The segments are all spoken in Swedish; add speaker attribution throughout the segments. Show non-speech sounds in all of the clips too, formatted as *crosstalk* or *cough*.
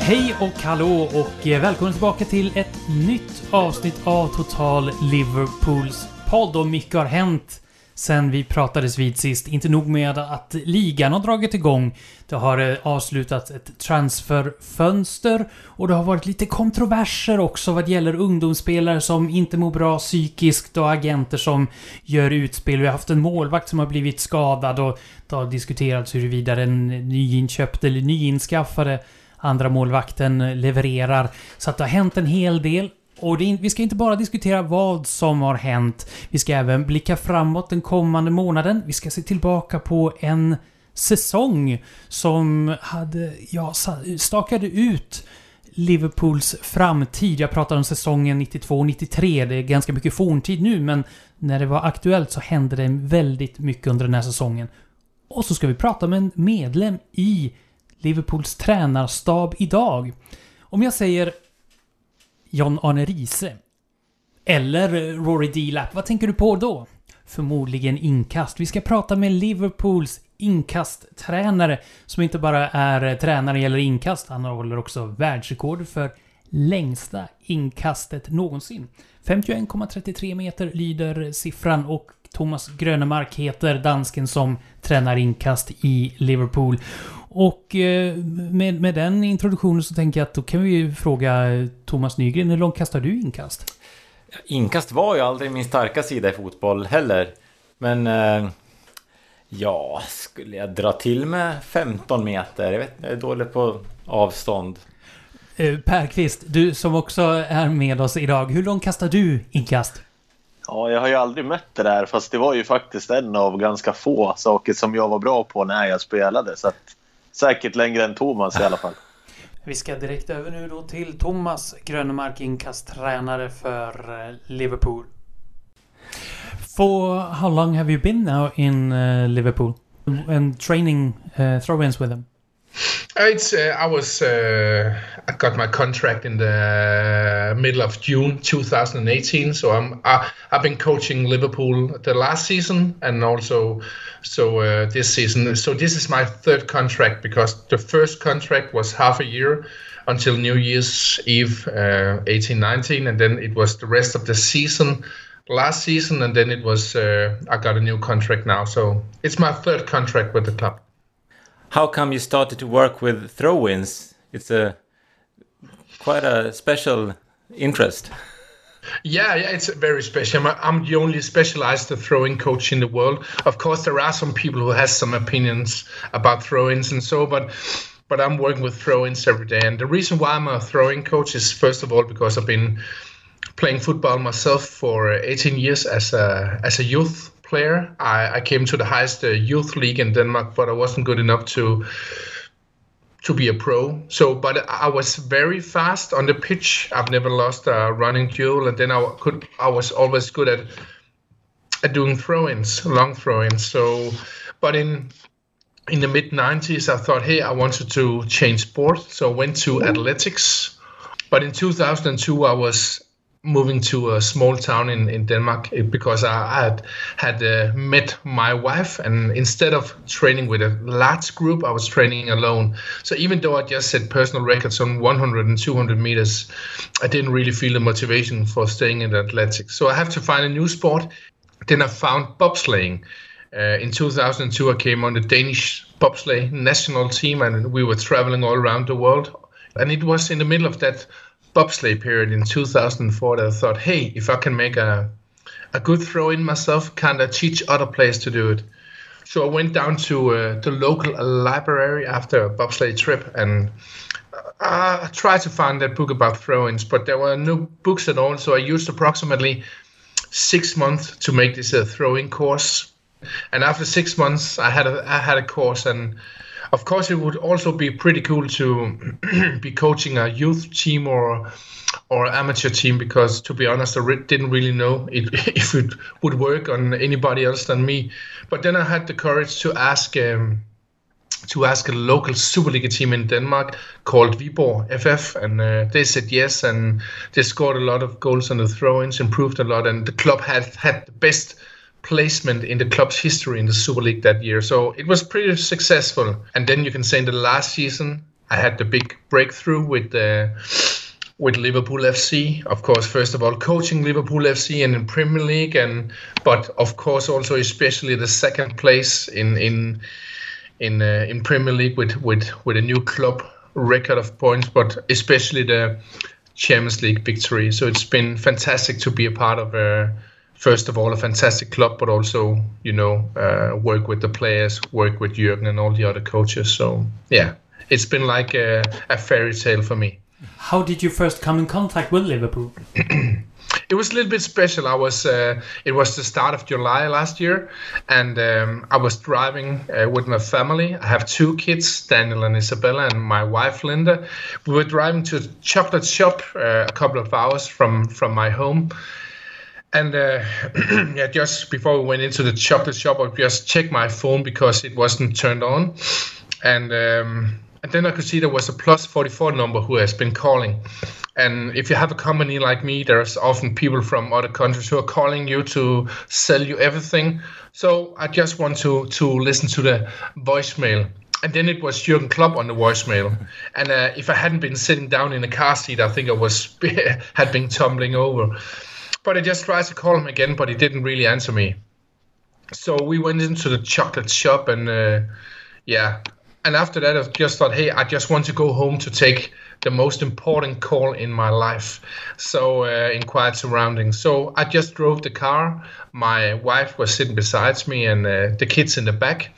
Speaker 1: Hej och hallå och eh, välkommen tillbaka till ett nytt avsnitt av Total Liverpools podd. Och mycket har hänt sen vi pratades vid sist. Inte nog med att ligan har dragit igång. Det har eh, avslutats ett transferfönster och det har varit lite kontroverser också vad gäller ungdomsspelare som inte mår bra psykiskt och agenter som gör utspel. Vi har haft en målvakt som har blivit skadad och det har diskuterats huruvida den nyinköpte eller nyinskaffade andra målvakten levererar. Så att det har hänt en hel del. Och det, vi ska inte bara diskutera vad som har hänt. Vi ska även blicka framåt den kommande månaden. Vi ska se tillbaka på en säsong som hade, ja, stakade ut Liverpools framtid. Jag pratar om säsongen 92-93. Det är ganska mycket forntid nu, men när det var aktuellt så hände det väldigt mycket under den här säsongen. Och så ska vi prata med en medlem i Liverpools tränarstab idag. Om jag säger John-Arne Riise eller eh, Rory Delapp, vad tänker du på då? Förmodligen inkast. Vi ska prata med Liverpools inkasttränare som inte bara är eh, tränare gäller inkast, han håller också världsrekord för längsta inkastet någonsin. 51,33 meter lyder siffran och Thomas Grönemark heter dansken som tränar inkast i Liverpool. Och eh, med, med den introduktionen så tänker jag att då kan vi ju fråga Thomas Nygren, hur långt kastar du inkast?
Speaker 2: Inkast var ju aldrig min starka sida i fotboll heller. Men eh, ja, skulle jag dra till med 15 meter? Jag vet jag är dålig på avstånd.
Speaker 1: Eh, per Kvist, du som också är med oss idag. Hur långt kastar du inkast?
Speaker 3: Ja, jag har ju aldrig mött det där, fast det var ju faktiskt en av ganska få saker som jag var bra på när jag spelade. Så att säkert längre än Thomas i alla fall. *laughs*
Speaker 1: Vi ska direkt över nu då till Thomas Grönemark, inkasttränare för eh, Liverpool. For how long have you been now in uh, Liverpool and training uh, throw-ins with them?
Speaker 4: It's uh, I was uh, I got my contract in the middle of June 2018. So I'm I, I've been coaching Liverpool the last season and also so uh, this season. So this is my third contract because the first contract was half a year until New Year's Eve uh, 18 19 and then it was the rest of the season last season and then it was uh, I got a new contract now. So it's my third contract with the club.
Speaker 2: How come you started to work with throw-ins? It's a quite a special interest.
Speaker 4: Yeah, yeah, it's very special. I'm, I'm the only specialized throwing coach in the world. Of course, there are some people who has some opinions about throw-ins and so, but but I'm working with throw-ins every day. And the reason why I'm a throwing coach is first of all because I've been playing football myself for 18 years as a as a youth player. I, I came to the highest uh, youth league in Denmark, but I wasn't good enough to to be a pro. So, but I was very fast on the pitch. I've never lost a running duel, and then I could. I was always good at at doing throw-ins, long throw-ins. So, but in in the mid 90s, I thought, hey, I wanted to change sport, so I went to athletics. But in 2002, I was moving to a small town in, in Denmark eh, because I had had uh, met my wife and instead of training with a large group I was training alone. So even though I just set personal records on 100 and 200 meters I didn't really feel the motivation for staying in athletics so I have to find a new sport. Then I found bobsleighing uh, in 2002 I came on the Danish bobsleigh national team and we were traveling all around the world. And it was in the middle of that bobsleigh period in 2004 that I thought, hey, if I can make a a good throw in myself, can I teach other players to do it? So I went down to uh, the local library after a bobsleigh trip and uh, I tried to find that book about throw-ins, but there were no books at all. So I used approximately six months to make this a throwing course. And after six months, I had a I had a course and of course, it would also be pretty cool to *clears throat* be coaching a youth team or or amateur team because, to be honest, I re- didn't really know it, *laughs* if it would work on anybody else than me. But then I had the courage to ask. Um, to ask a local Superliga team in Denmark called Viborg FF, and uh, they said yes, and they scored a lot of goals on the throw-ins, improved a lot, and the club had had the best placement in the club's history in the Super League that year. So it was pretty successful. And then you can say in the last season, I had the big breakthrough with the. with Liverpool FC, of course, first of all, coaching Liverpool FC and in Premier League, and but of course also especially the second place in in in uh, in Premier League with with with a new club record of points, but especially the Champions League victory. So it's been fantastic to be a part of. Uh, first of all, a fantastic club, but also you know uh, work with the players, work with Jurgen and all the other coaches. So yeah, it's been like a, a fairy tale for me.
Speaker 1: How did you first come in contact with Liverpool? *clears throat*
Speaker 4: it was a little bit special. I was uh, it was the start of July last year, and um, I was driving uh, with my family. I have two kids, Daniel and Isabella, and my wife Linda. We were driving to a chocolate shop uh, a couple of hours from from my home. And uh, *clears throat* yeah, just before we went into the chocolate shop, I just checked my phone because it wasn't turned on, and um, and then I could see there was a plus 44 number who has been calling. And if you have a company like me, there's often people from other countries who are calling you to sell you everything. So I just want to to listen to the voicemail. And then it was Jurgen Klopp on the voicemail. *laughs* And uh, if I hadn't been sitting down in a car seat, I think I was *laughs* had been tumbling over. But I just tried to call him again, but he didn't really answer me. So we went into the chocolate shop and uh, yeah, and after that, I just thought, hey, I just want to go home to take the most important call in my life. So uh, in quiet surroundings. So I just drove the car. My wife was sitting beside me, and uh, the kids in the back.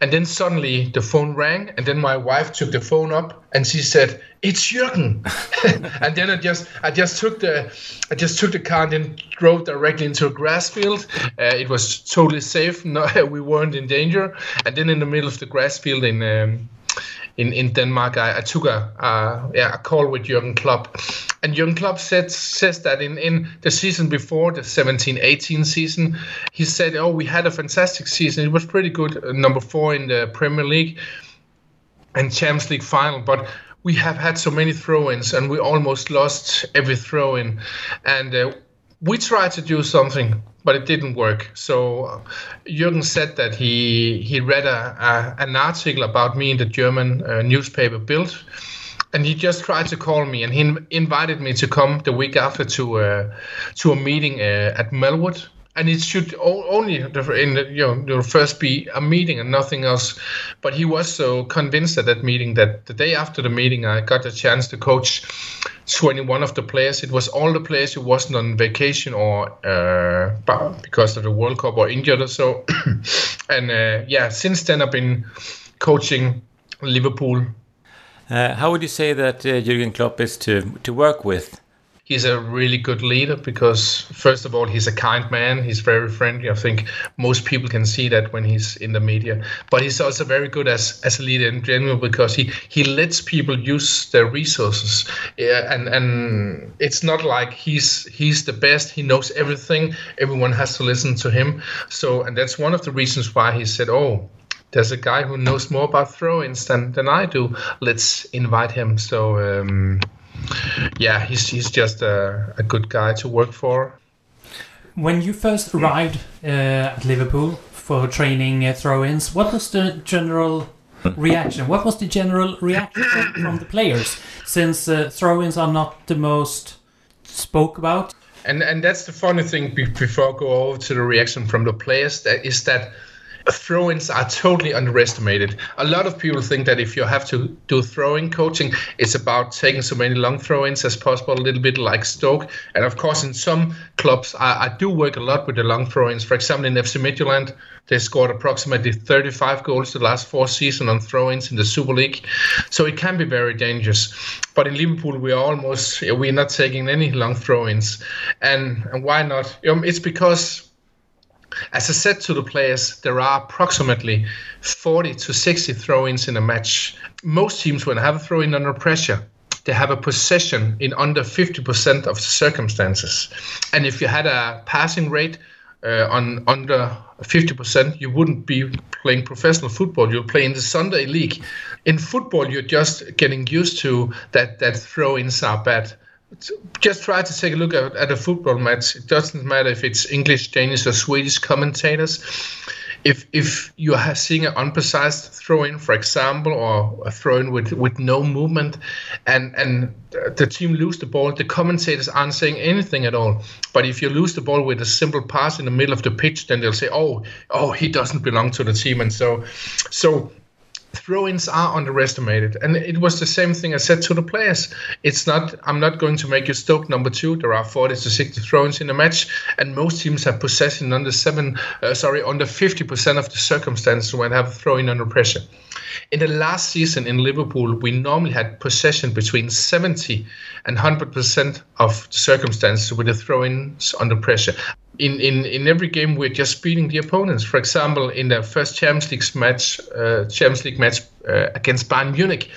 Speaker 4: And then suddenly the phone rang, and then my wife took the phone up, and she said, "It's Jürgen." *laughs* and then I just, I just took the, I just took the car and then drove directly into a grass field. Uh, it was totally safe. No, *laughs* we weren't in danger. And then in the middle of the grass field in. Um, in, in Denmark, I, I took a uh, yeah a call with Jurgen Klopp, and Jurgen Klopp said says that in, in the season before the 17-18 season, he said, "Oh, we had a fantastic season. It was pretty good, uh, number four in the Premier League and Champions League final, but." We have had so many throw-ins, and we almost lost every throw-in. And uh, we tried to do something but it didn't work. So uh, Jürgen said that he he read a, a an article about me in the German uh, newspaper Bild, and he just tried to call me, and he invited me to come the week after to uh, to a meeting uh, at Melwood. And it should only in you know first be a meeting and nothing else. But he was so convinced at that meeting that the day after the meeting, I got a chance to coach 21 of the players. It was all the players who wasn't on vacation or uh, because of the World Cup or injured or so. *coughs* and uh, yeah, since then I've been coaching Liverpool.
Speaker 2: Uh, how would you say that uh, Jurgen Klopp is to to work with?
Speaker 4: He's a really good leader because first of all he's a kind man. He's very friendly. I think most people can see that when he's in the media. But he's also very good as as a leader in general because he he lets people use their resources. Yeah, and and it's not like he's he's the best. He knows everything. Everyone has to listen to him. So and that's one of the reasons why he said oh there's a guy who knows more about throw-ins than, than I do. Let's invite him. So um, yeah, he's he's just a, a good guy to work for.
Speaker 1: When you first arrived uh, at Liverpool for training uh, throw-ins, what was the general reaction? What was the general reaction from, the players? Since uh, throw-ins are not the most spoke about.
Speaker 4: And and that's the funny thing. Before I go over to the reaction from the players, that is that throw-ins are totally underestimated. A lot of people think that if you have to do throwing coaching, it's about taking so many long throw-ins as possible, a little bit like Stoke. And of course, in some clubs, I, I do work a lot with the long throw-ins. For example, in FC Midtjylland, they scored approximately 35 goals the last four seasons on throw-ins in the Super League. So it can be very dangerous. But in Liverpool, we are almost we're not taking any long throw-ins, and and why not? Um, it's because as I said to the players, there are approximately 40 to 60 throw ins in a match. Most teams, when have a throw in under pressure, they have a possession in under 50% of the circumstances. And if you had a passing rate uh, on under 50%, you wouldn't be playing professional football. You'll play in the Sunday league. In football, you're just getting used to that that throw-ins are bad just try to take a look at, at a football match. It doesn't matter if it's English, Danish, or Swedish commentators. If if you are seeing an unprecise throw in, for example, or a throw in with, with no movement, and and the team lose the ball, the commentators aren't saying anything at all. But if you lose the ball with a simple pass in the middle of the pitch, then they'll say, "Oh, oh, he doesn't belong to the team," and so so throw-ins are underestimated. And it was the same thing i said to the players. It's not i'm not going to make you stoke number two. There are 40 to 60 throw-ins in a match and most teams have possession under seven uh, sorry under 50% of the circumstances when have throw-in under pressure. In the last season in liverpool we normally had possession between 70 and 100% of the circumstances with the throw-ins under pressure in, in, in every game we're just beating the opponents. For example, in the first Champions League match, uh, Champions League match uh, against Bayern Munich,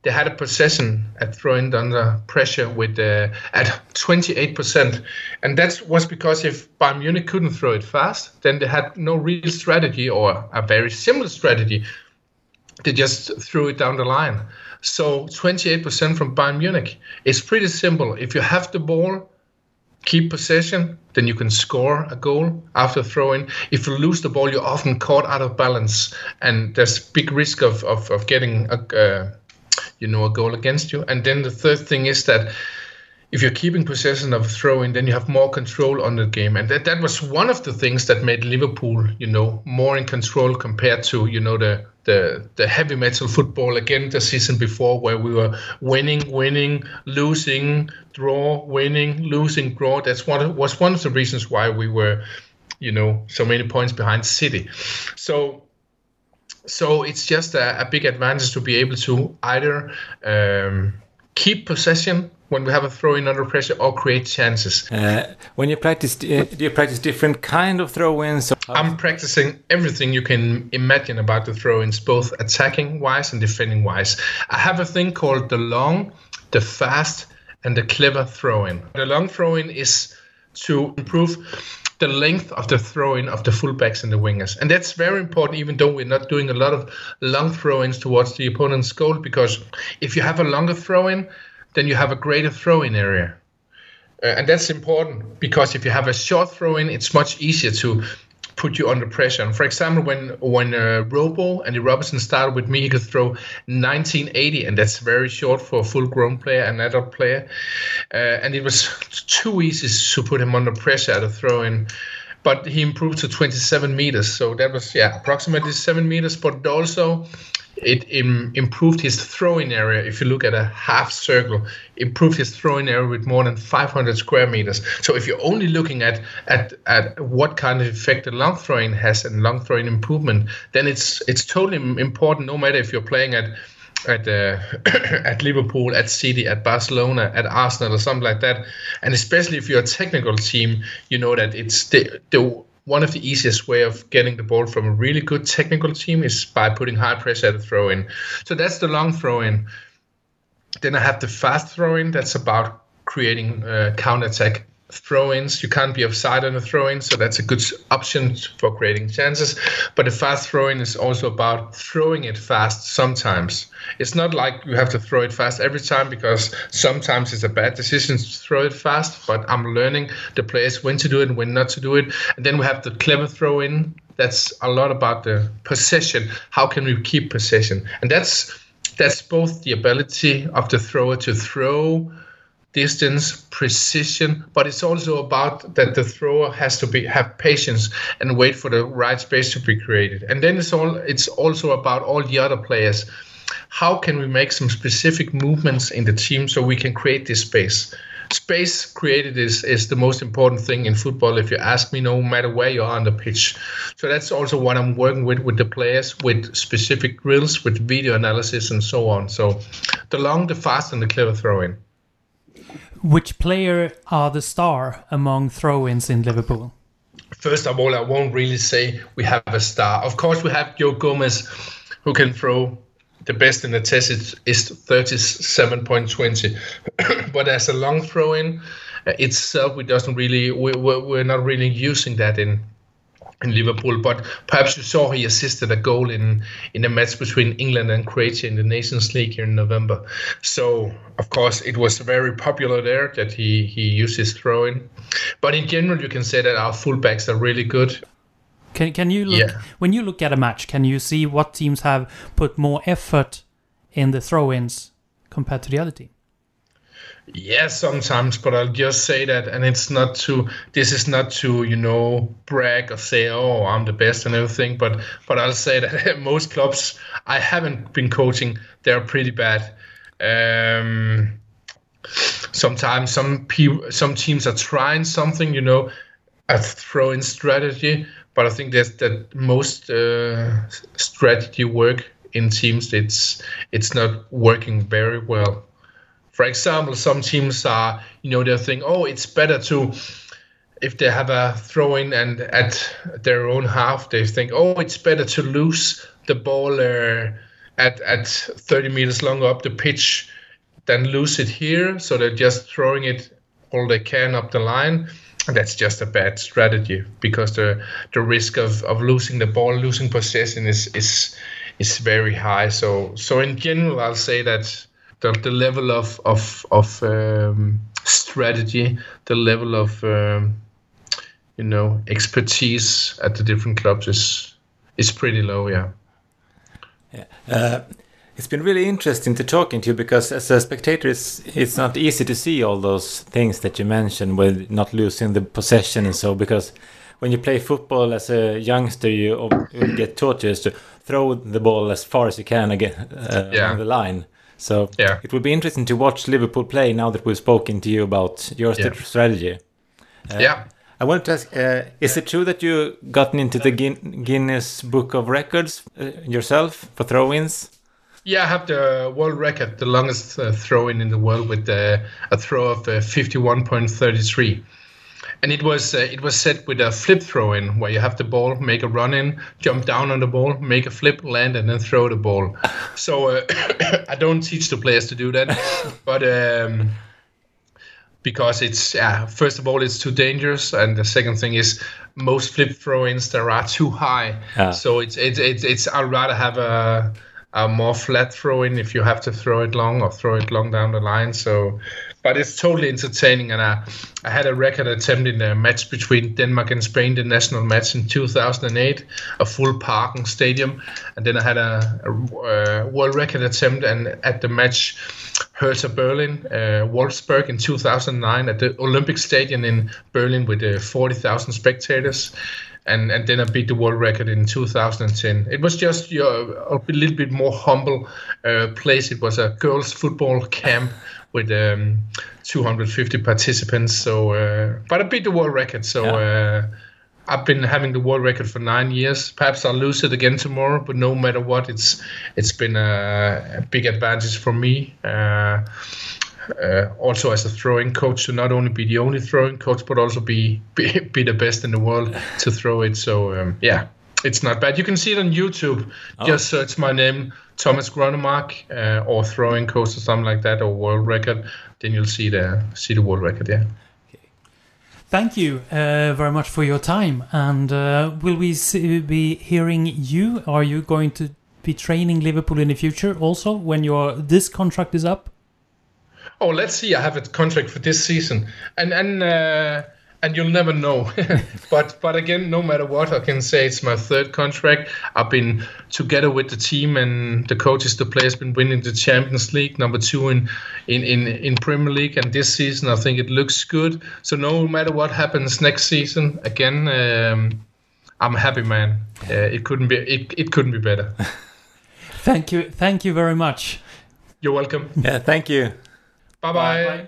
Speaker 4: they had a possession at throwing under pressure with uh, at 28%, and that was because if Bayern Munich couldn't throw it fast, then they had no real strategy or a very similar strategy. They just threw it down the line. So 28% from Bayern Munich is pretty simple. If you have the ball keep possession, then you can score a goal after throwing. If you lose the ball, you're often caught out of balance, and there's big risk of of, of getting a uh, you know a goal against you. And then the third thing is that if you're keeping possession of throwing, then you have more control on the game, and that that was one of the things that made Liverpool, you know, more in control compared to you know the the the heavy metal football again the season before where we were winning winning losing draw winning losing draw. That's what was one of the reasons why we were you know so many points behind city. So so it's just a, a big advantage to be able to either um, keep possession when we have a throw in under pressure or create chances.
Speaker 2: Uh, when you practice, uh, do you practice different kind of throw-ins?
Speaker 4: I'm practicing everything you can imagine about the throw-ins, both attacking wise and defending wise. I have a thing called the long, the fast, and the clever throw-in. The long throw-in is to improve the length of the throw-in of the fullbacks and the wingers. And that's very important, even though we're not doing a lot of long throw-ins towards the opponent's goal, because if you have a longer throw-in, then you have a greater throw-in area. Uh, and that's important because if you have a short throw-in, it's much easier to put you under pressure. And for example, when when uh, Robo and the Robertson started with me, he could throw 1980, and that's very short for a full-grown player, an adult player. Uh, and it was *laughs* too easy to put him under pressure at a throw-in. But he improved to 27 meters, so that was yeah approximately seven meters. But also, it Im- improved his throwing area. If you look at a half circle, improved his throwing area with more than 500 square meters. So if you're only looking at at, at what kind of effect the long throwing has and long throwing improvement, then it's it's totally important. No matter if you're playing at at uh, *coughs* at Liverpool, at City, at Barcelona, at Arsenal, or something like that, and especially if you're a technical team, you know that it's the the one of the easiest way of getting the ball from a really good technical team is by putting high pressure at the throw in. So that's the long throw in. Then I have the fast throw in. That's about creating uh, counter attack throw-ins. You can't be offside on a throw-in, so that's a good option for creating chances. But the fast throw-in is also about throwing it fast sometimes. It's not like you have to throw it fast every time because sometimes it's a bad decision to throw it fast, but I'm learning the players when to do it and when not to do it. And then we have the clever throw-in. That's a lot about the possession. How can we keep possession? And that's that's both the ability of the thrower to throw distance, precision, but it's also about that the thrower has to be have patience and wait for the right space to be created. And then it's all it's also about all the other players. How can we make some specific movements in the team so we can create this space? Space created is, is the most important thing in football, if you ask me, no matter where you are on the pitch. So that's also what I'm working with with the players, with specific drills, with video analysis, and so on. So the long, the fast, and the clever throw in.
Speaker 1: Which player are the star among throw-ins in Liverpool?
Speaker 4: First of all, I won't really say we have a star. Of course, we have Joe Gomez, who can throw. The best in the test is, is 37.20. *coughs* but as a long throw-in uh, itself, we doesn't really we, we're not really using that in in Liverpool. But perhaps you saw he assisted a goal in in a match between England and Croatia in the Nations League here in November. So of course it was very popular there that he he used his throwing. But in general, you can say that our fullbacks are really good.
Speaker 1: Can, can you look,
Speaker 4: Yeah.
Speaker 1: when you look at a match, can you see what teams have put more effort in the throw-ins compared to the other team?
Speaker 4: Yeah, sometimes, but I'll just say that, and it's not to. This is not to you know brag or say, oh, I'm the best and everything. But but I'll say that *laughs* most clubs I haven't been coaching, they're pretty bad. Um, sometimes some people, some teams are trying something, you know, a throw-in strategy. But I think there's that most uh, strategy work in teams. It's it's not working very well. For example, some teams are, you know, they're thinking, oh, it's better to, if they have a throw in and at their own half, they think, oh, it's better to lose the ball uh, at at 30 meters longer up the pitch than lose it here. So they're just throwing it all they can up the line. And that's just a bad strategy because the the risk of, of losing the ball, losing possession is is is very high. So so in general, I'll say that the, the level of of of um, strategy, the level of um, you know expertise at the different clubs is is pretty low. Yeah.
Speaker 2: Uh, it's been really interesting to talking to you because as a spectator, it's it's not easy to see all those things that you mentioned with not losing the possession and so because when you play football as a youngster, you you get taught just to throw the ball as far as you can again uh,
Speaker 4: Yeah.
Speaker 2: along the line. So
Speaker 4: Yeah.
Speaker 2: it would be interesting to watch Liverpool play now that we've spoken to you about your
Speaker 4: Yeah.
Speaker 2: strategy. Uh,
Speaker 4: yeah.
Speaker 2: I wanted to ask, uh, is it true that you gotten into the Guin- Guinness Book of Records uh, yourself for throw-ins?
Speaker 4: Yeah, I have the world record, the longest uh, throw in in the world with uh, a throw of uh, 51.33. And it was uh, it was set with a flip throw in where you have the ball, make a run in, jump down on the ball, make a flip, land, and then throw the ball. *laughs* So uh, *coughs* I don't teach the players to do that, *laughs* but um, because it's yeah, first of all it's too dangerous, and the second thing is most flip throw-ins there are too high.
Speaker 2: Ah.
Speaker 4: So it's it's it's, it's I'd rather have a a more flat throw in if you have to throw it long or throw it long down the line. So, but it's totally entertaining. And I, I had a record attempt in a match between Denmark and Spain, the national match in 2008, a full Parken stadium. And then I had a, a, uh world record attempt and at the match Hertha Berlin, uh, Wolfsburg in 2009 at the Olympic Stadium in Berlin with uh, 40,000 spectators and and then I beat the world record in 2010. It was just a little bit more humble uh, place. It was a girls' football camp with um, 250 participants. So, uh, but I beat the world record. So. Uh, I've been having the world record for nine years. Perhaps I'll lose it again tomorrow, but no matter what, it's it's been a, a big advantage for me. Uh, uh, also as a throwing coach to not only be the only throwing coach but also be be, be the best in the world to throw it so um, yeah it's not bad you can see it on youtube just search my name thomas gronemark uh, or throwing coach or something like that or world record then you'll see the see the world record yeah Okay.
Speaker 1: Thank you uh, very much for your time. And uh, will we see, be hearing you? Are you going to be training Liverpool in the future also when your this contract is up?
Speaker 4: Oh, let's see. I have a contract for this season, and and uh, and you'll never know. *laughs* but but again, no matter what, I can say it's my third contract. I've been together with the team and the coaches, the players, been winning the Champions League, number two in in in in Premier League, and this season I think it looks good. So no matter what happens next season, again. Um, I'm happy, man. Uh, it couldn't be it, it couldn't be better. *laughs*
Speaker 1: Thank you, thank you very much.
Speaker 4: You're welcome.
Speaker 2: Yeah, thank you.
Speaker 4: bye. bye.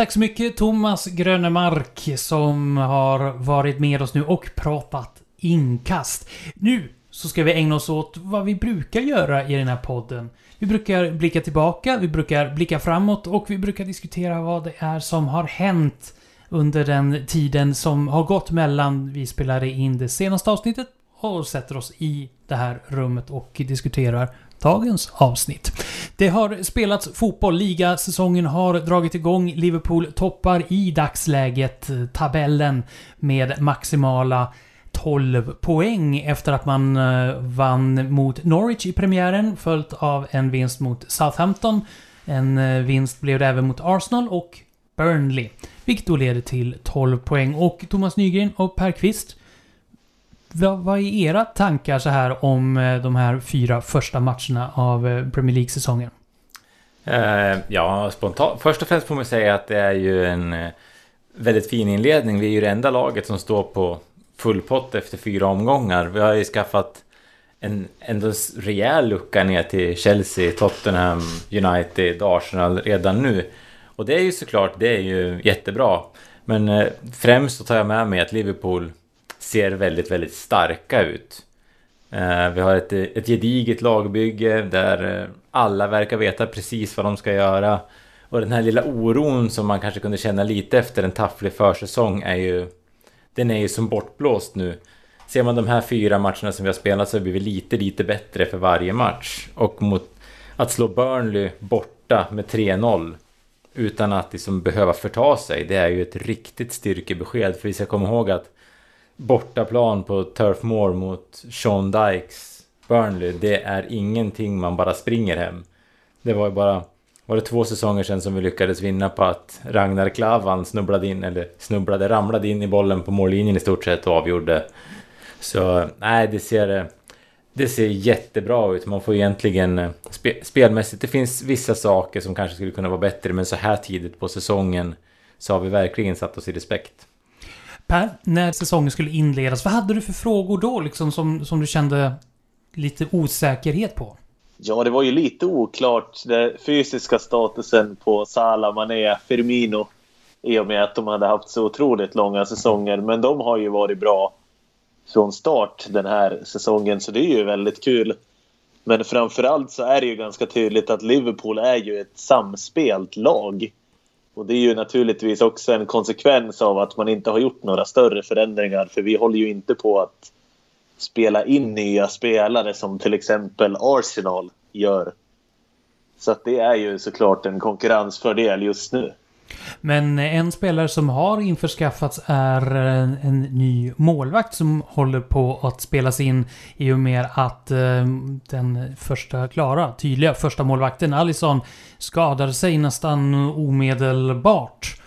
Speaker 1: Tack så mycket Thomas Grönemark som har varit med oss nu och pratat inkast. Nu så ska vi ägna oss åt vad vi brukar göra i den här podden. Vi brukar blicka tillbaka, vi brukar blicka framåt och vi brukar diskutera vad det är som har hänt under den tiden som har gått mellan vi spelade in det senaste avsnittet och sätter oss i det här rummet och diskuterar dagens avsnitt. Det har spelats fotboll. Ligasäsongen har dragit igång. Liverpool toppar i dagsläget tabellen med maximala 12 poäng efter att man eh, vann mot Norwich i premiären följt av en vinst mot Southampton. En eh, vinst blev det även mot Arsenal och Burnley. Vilket då leder till 12 poäng. Och Thomas Nygren och Per Kvist. Vad, vad är era tankar så här om eh, de här fyra första matcherna av eh, Premier League-säsongen?
Speaker 2: Eh, ja, spontant. Först och främst får man säga att det är ju en eh, väldigt fin inledning. Vi är ju det enda laget som står på full pott efter fyra omgångar. Vi har ju skaffat en ändå rejäl lucka ner till Chelsea, Tottenham, United, Arsenal redan nu. Och det är ju såklart, det är ju jättebra. Men främst så tar jag med mig att Liverpool ser väldigt, väldigt starka ut. Eh, vi har ett, ett gediget lagbygge där eh, alla verkar veta precis vad de ska göra. Och den här lilla oron som man kanske kunde känna lite efter en tafflig försäsong är ju... Den är ju som bortblåst nu. Ser man de här fyra matcherna som vi har spelat så blir vi lite, lite bättre för varje match. Och mot att slå Burnley borta med 3-0 utan att liksom behöva förta sig, det är ju ett riktigt styrkebesked. För vi ska komma ihåg att bortaplan på Turf Moor mot Sean Dykes Burnley, det är ingenting man bara springer hem. Det var ju bara, var det två säsonger sedan som vi lyckades vinna på att Ragnar Klavan snubblade in, eller snubblade, ramlade in i bollen på mållinjen i stort sett och avgjorde. Så nej, det ser, det ser jättebra ut. Man får egentligen eh, spe, spelmässigt, det finns vissa saker som kanske skulle kunna vara bättre, men så här tidigt på säsongen så har vi verkligen satt oss i respekt.
Speaker 1: Per, när säsongen skulle inledas, vad hade du för frågor då liksom som, som du kände lite osäkerhet på?
Speaker 3: Ja, det var ju lite oklart den fysiska statusen på Salah, Mané, Firmino i och med att de hade haft så otroligt långa säsonger. Men de har ju varit bra från start den här säsongen, så det är ju väldigt kul. Men framförallt så är det ju ganska tydligt att Liverpool är ju ett samspelt lag. Och det är ju naturligtvis också en konsekvens av att man inte har gjort några större förändringar. För vi håller ju inte på att spela in nya spelare som till exempel Arsenal gör. Så att det är ju såklart en konkurrensfördel just nu.
Speaker 1: Men en spelare som har införskaffats är en, en ny målvakt som håller på att spelas in i och med att eh, den första klara, tydliga första målvakten Allison skadade sig nästan omedelbart.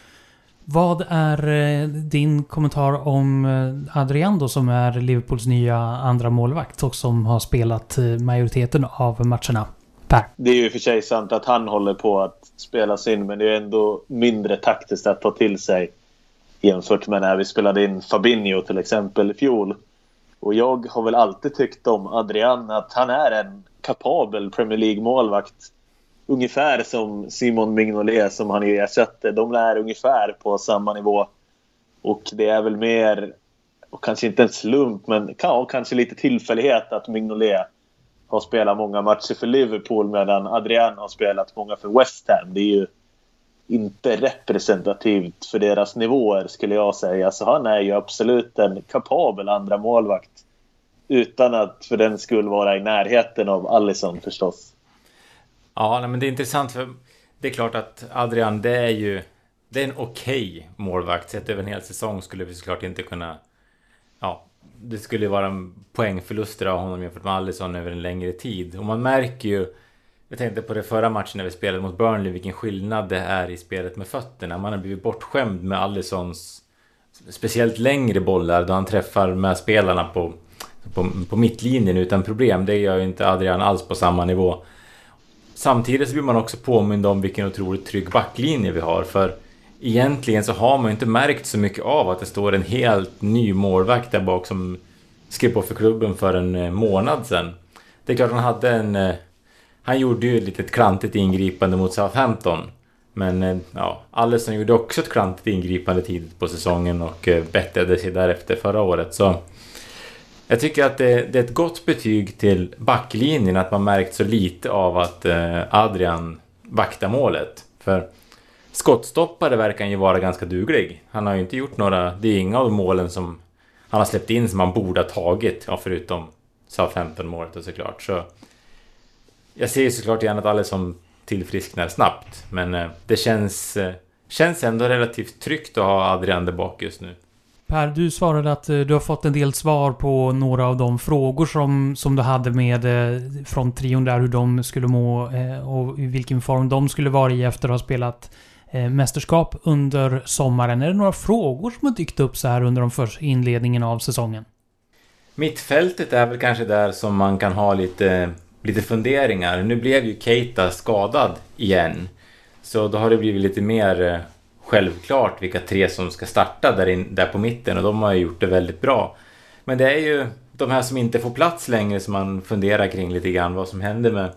Speaker 1: Vad är eh, din kommentar om eh, Adrian då som är Liverpools nya andra målvakt och som har spelat eh, majoriteten av matcherna? Per.
Speaker 3: Det är ju för sig sant att han håller på att spelas in men det är ändå mindre taktiskt att ta till sig jämfört med när vi spelade in Fabinho till exempel i fjol. Och jag har väl alltid tyckt om Adrian att han är en kapabel Premier League-målvakt. Ungefär som Simon Mignolet som han ju ersatte. De är ungefär på samma nivå. Och det är väl mer, och kanske inte en slump, men ja, kanske lite tillfällighet att Mignolet har spelat många matcher för Liverpool medan Adrian har spelat många för West Ham. Det är ju inte representativt för deras nivåer skulle jag säga. Så han är ju absolut en kapabel andra målvakt Utan att för den skull vara i närheten av Allison förstås.
Speaker 2: Ja, men det är intressant för det är klart att Adrian, det är ju det är en okej okay målvakt. Sett över en hel säsong skulle vi såklart inte kunna det skulle vara en poängförluster av honom jämfört med Alisson över en längre tid. Och man märker ju... Jag tänkte på det förra matchen när vi spelade mot Burnley, vilken skillnad det är i spelet med fötterna. Man har blivit bortskämd med Alissons speciellt längre bollar då han träffar med spelarna på, på, på mittlinjen utan problem. Det gör ju inte Adrian alls på samma nivå. Samtidigt så blir man också påmind om vilken otroligt trygg backlinje vi har. För egentligen så har man ju inte märkt så mycket av att det står en helt ny målvakt där bak som skrev på för klubben för en eh, månad sedan. Det är klart han hade en... Eh, han gjorde ju ett litet klantigt ingripande mot Southampton. Men eh, ja, Allison gjorde också ett klantigt ingripande tidigt på säsongen och bättrade sig därefter förra året. Så jag tycker att det, det, är ett gott betyg till backlinjen att man märkt så lite av att Adrian vaktar målet. För skottstoppare verkar han ju vara ganska duglig. Han har ju inte gjort några... Det är inga av målen som han har släppt in som han borde ha tagit. Ja, förutom Southampton-målet såklart. Så jag ser ju såklart gärna att alla som tillfrisknar snabbt. Men eh, det känns, eh, känns ändå relativt tryggt att ha Adrian där bak just nu.
Speaker 1: Per, du svarade att eh, du har fått en del svar på några av de frågor som, som du hade med från trion där, hur de skulle må och i vilken form de skulle vara i efter att ha spelat Eh, mästerskap under sommaren. Är det några frågor som har dykt upp så här under de första inledningen av säsongen?
Speaker 2: Mittfältet är väl kanske där som man kan ha lite, lite funderingar. Nu blev ju Keita skadad igen. Så då har det blivit lite mer eh, självklart vilka tre som ska starta där, in, där på mitten och de har ju gjort det väldigt bra. Men det är ju de här som inte får plats längre som man funderar kring lite grann vad som händer med,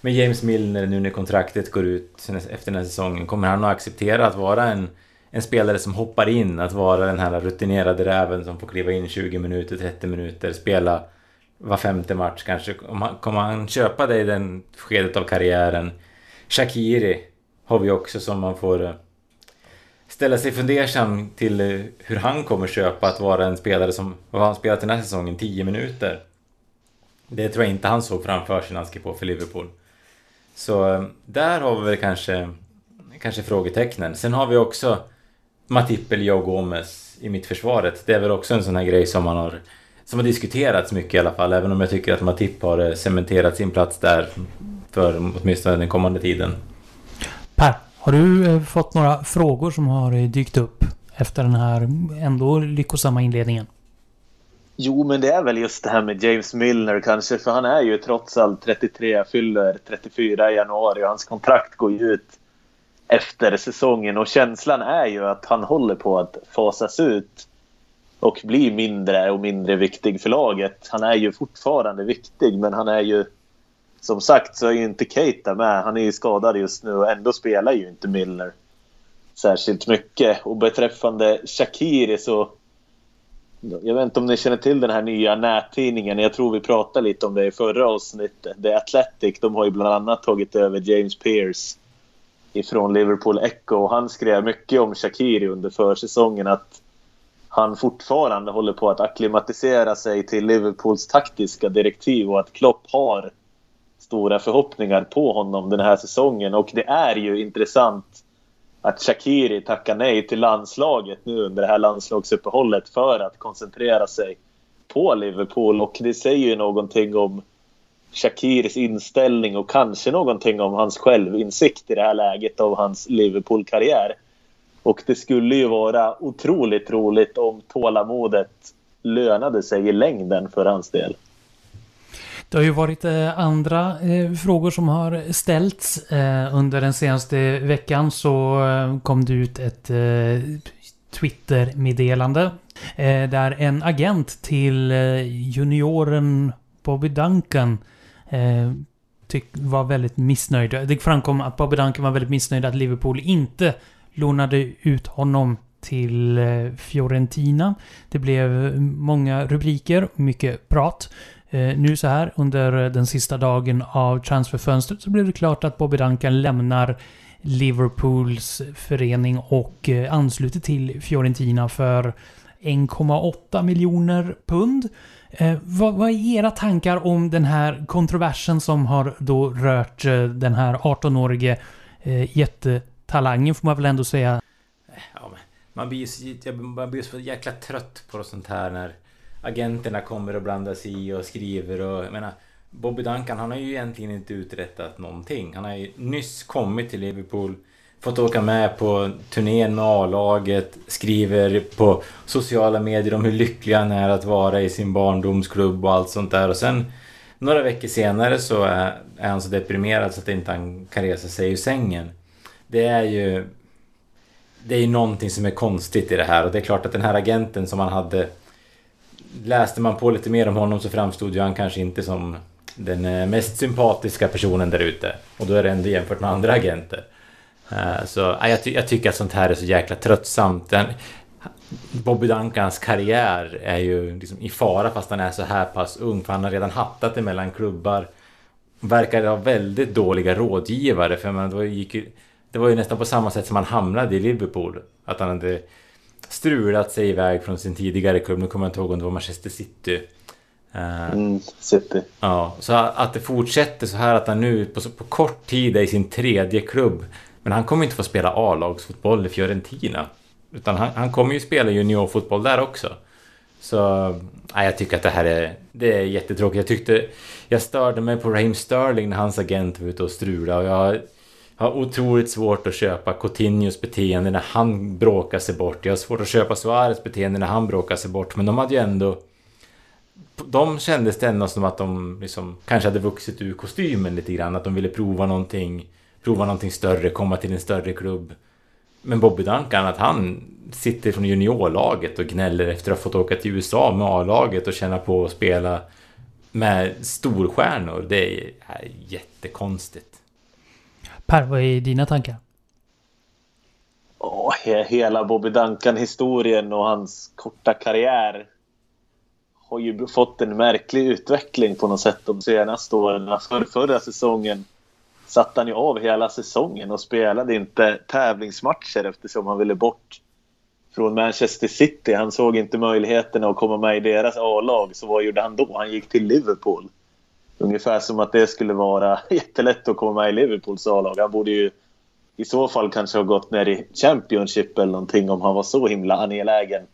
Speaker 2: med James Milner nu när kontraktet går ut efter den här säsongen. Kommer han att acceptera att vara en, en spelare som hoppar in, att vara den här rutinerade räven som får kliva in 20 minuter, 30 minuter, spela var femte match kanske. Kommer han köpa det i den skedet av karriären? Shakiri har vi också som man får eh, ställa sig fundersam till eh, hur han kommer köpa att vara en spelare som, vad har han spelat den här säsongen, 10 minuter? Det tror jag inte han såg framför sig när han skrev på för Liverpool. Så eh, där har vi väl kanske, kanske frågetecknen. Sen har vi också Matip eller Gomes Gomez i mittförsvaret. Det är väl också en sån här grej som man har som har diskuterats mycket i alla fall, även om jag tycker att Matip har eh, cementerat sin plats där för åtminstone den kommande tiden.
Speaker 1: Per, har du eh, fått några frågor som har dykt upp efter den här ändå lyckosamma inledningen?
Speaker 3: Jo, men det är väl just det här med James Milner kanske, för han är ju trots allt 33, fyller 34 i januari och hans kontrakt går ju ut efter säsongen och känslan är ju att han håller på att fasas ut och bli mindre och mindre viktig för laget. Han är ju fortfarande viktig, men han är ju som sagt så är ju inte Keita med. Han är ju skadad just nu och ändå spelar ju inte Milner särskilt mycket. Och beträffande Shakiri så... Jag vet inte om ni känner till den här nya nättidningen. Jag tror vi pratade lite om det i förra avsnittet. The Athletic, de har ju bland annat tagit över James Pearce ifrån Liverpool Echo. Och han skrev mycket om Shakiri under försäsongen. Att han fortfarande håller på att akklimatisera sig till Liverpools taktiska direktiv och att Klopp har stora förhoppningar på honom den här säsongen. Och det är ju intressant att Shakiri tackar nej till landslaget nu under det här landslagsuppehållet för att koncentrera sig på Liverpool. Och det säger ju någonting om Shakiris inställning och kanske någonting om hans självinsikt i det här läget av hans Liverpool-karriär. Och det skulle ju vara otroligt roligt om tålamodet lönade sig i längden för hans del.
Speaker 1: Det har ju varit eh, andra eh, frågor som har ställts. Eh, under den senaste veckan så kom det ut ett Twitter-meddelande. Där en agent till junioren Bobby Duncan var väldigt missnöjd. Det framkom att Bobby Duncan var väldigt missnöjd att Liverpool inte lånade ut honom till Fiorentina. Det blev många rubriker, mycket prat. Eh, nu så här under eh, den sista dagen av transferfönstret så blev det klart att Bobby Duncan lämnar Liverpools förening och eh, ansluter till Fiorentina för 1,8 miljoner pund. Eh, vad, vad, är era tankar om den här kontroversen som har då rört eh, den här 18-årige eh, jättetalangen får man väl ändå säga?
Speaker 2: Ja, man blir ju man blir så jäkla trött på sånt här när agenterna kommer och blandar sig i och skriver och jag menar Bobby Duncan han har ju egentligen inte uträttat någonting. Han har ju nyss kommit till Liverpool fått åka med på turnén med A-laget, skriver på sociala medier om hur lycklig han är att vara i sin barndomsklubb och allt sånt där. Och sen några veckor senare så är, är han så deprimerad så att inte han kan resa sig ur sängen. Det är ju... Det är ju någonting som är konstigt i det här och det är klart att den här agenten som han hade läste man på lite mer om honom så framstod ju han kanske inte som den eh, mest sympatiska personen där ute. Och då är det ändå jämfört med andra agenter. Eh, så jag, ty jag tycker att sånt här är så jäkla tröttsamt. Den, Bobby Duncans karriär är ju liksom i fara fast han är så här pass ung. För han har redan hattat det mellan klubbar. Verkar ha väldigt dåliga rådgivare. För man, det, var ju, det var ju nästan på samma sätt som han hamnade i Liverpool. Att han hade strulat sig iväg från sin tidigare klubb. Nu kommer jag inte ihåg om det var Manchester City. Eh,
Speaker 3: Mm, City.
Speaker 2: Ja, så att det fortsätter så här att han nu på, på kort tid är i sin tredje klubb. Men han kommer inte få spela A-lagsfotboll i Fiorentina. Utan han, han kommer ju spela juniorfotboll där också. Så nej, jag tycker att det här är, det är jättetråkigt. Jag tyckte... Jag störde mig på Raheem Sterling när hans agent var ute och strulade. Och jag har otroligt svårt att köpa Coutinhos beteende när han bråkar sig bort. Jag har svårt att köpa Suarez beteende när han bråkar sig bort. Men de hade ju ändå... De kändes det ändå som att de liksom kanske hade vuxit ur kostymen lite grann. Att de ville prova någonting, prova någonting större, komma till en större klubb. Men Bobby Duncan, att han sitter från juniorlaget och gnäller efter att ha fått åka till USA med A-laget och känna på att spela med storstjärnor. Det är, är jättekonstigt.
Speaker 1: Per, vad är dina tankar?
Speaker 3: Oh, he- hela Bobby Duncan-historien och hans korta karriär har ju fått en märklig utveckling på något sätt de senaste åren. För förra säsongen satt han ju av hela säsongen och spelade inte tävlingsmatcher eftersom han ville bort från Manchester City. Han såg inte möjligheterna att komma med i deras A-lag. Så vad gjorde han då? Han gick till Liverpool. Ungefär som att det skulle vara *laughs* jättelätt att komma med i Liverpools A-lag. Han borde ju i så fall kanske ha gått ner i Championship eller någonting om han var så himla angelägen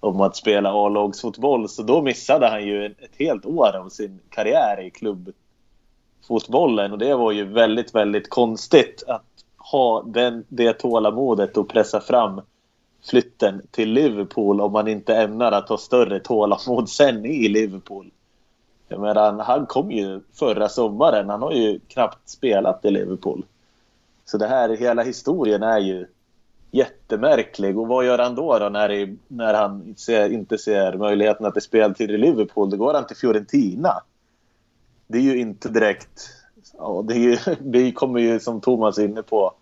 Speaker 3: om att spela A-lagsfotboll. Så då missade han ju ett helt år av sin karriär i klubbfotbollen. Och det var ju väldigt, väldigt konstigt att ha den, det tålamodet och pressa fram flytten till Liverpool om man inte ämnar att ha större tålamod sen i Liverpool. Jag menar, han kom ju förra sommaren. Han har ju knappt spelat i Liverpool. Så det här, hela historien är ju jättemärklig. Och vad gör han då, då när, det, när han ser, inte ser möjligheten till speltid i Liverpool? Då går han till Fiorentina. Det är ju inte direkt... Ja, det, är ju, *laughs* det kommer ju, som Thomas är inne på,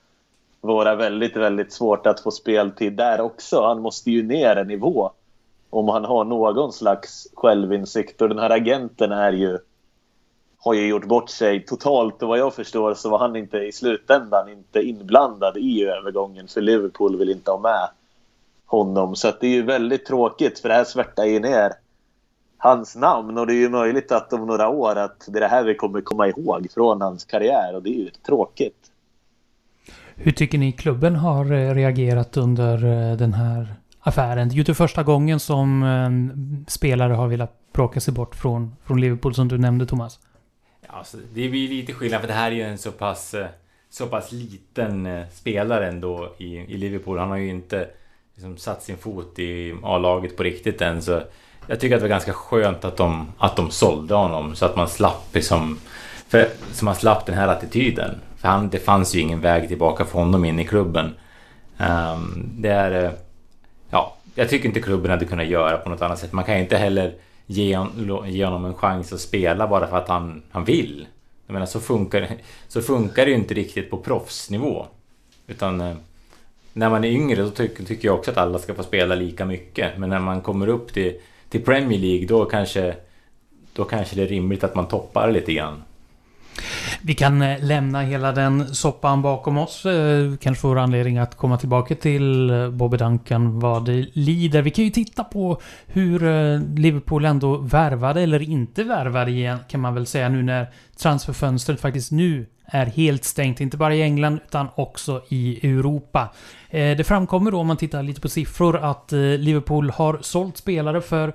Speaker 3: vara väldigt, väldigt svårt att få speltid där också. Han måste ju ner en nivå om han har någon slags självinsikt. Och den här agenten är ju har ju gjort bort sig totalt och vad jag förstår så var han inte i slutändan inte inblandad i övergången för Liverpool vill inte ha med honom. Så att det är ju väldigt tråkigt för det här svärtar ju ner hans namn och det är ju möjligt att om några år att det är det här vi kommer komma ihåg från hans karriär och det är ju tråkigt.
Speaker 1: Hur tycker ni klubben har eh, reagerat under eh, den här affären? Det är ju inte första gången som eh, spelare har velat bråka sig bort från, från Liverpool som du nämnde Thomas.
Speaker 2: Alltså, det blir lite skillnad för det här är ju en så pass, eh, så pass liten eh, spelare ändå i, i Liverpool. Han har ju inte liksom, satt sin fot i A-laget på riktigt än. Så jag tycker att det var ganska skönt att de, att de sålde honom så att man slapp liksom... För, så man slapp den här attityden. För han, det fanns ju ingen väg tillbaka för honom in i klubben. Um, det är jag tycker inte klubben hade kunnat göra på något annat sätt. Man kan ju inte heller ge, ge honom en chans att spela bara för att han, han vill. Jag menar så funkar, så funkar det ju inte riktigt på proffsnivå. Utan eh, när man är yngre då tycker, tycker jag också att alla ska få spela lika mycket. Men när man kommer upp till, till Premier League då kanske, då kanske det är rimligt att man toppar lite grann.
Speaker 1: Vi kan eh, lämna hela den soppan bakom oss. Eh, kanske får anledning att komma tillbaka till eh, Bobby Duncan vad det lider. Vi kan ju titta på hur Liverpool ändå värvade, eller inte värvade igen, kan man väl säga nu när transferfönstret faktiskt nu är helt stängt. Inte bara i England utan också i Europa. Det framkommer då om man tittar lite på siffror att Liverpool har sålt spelare för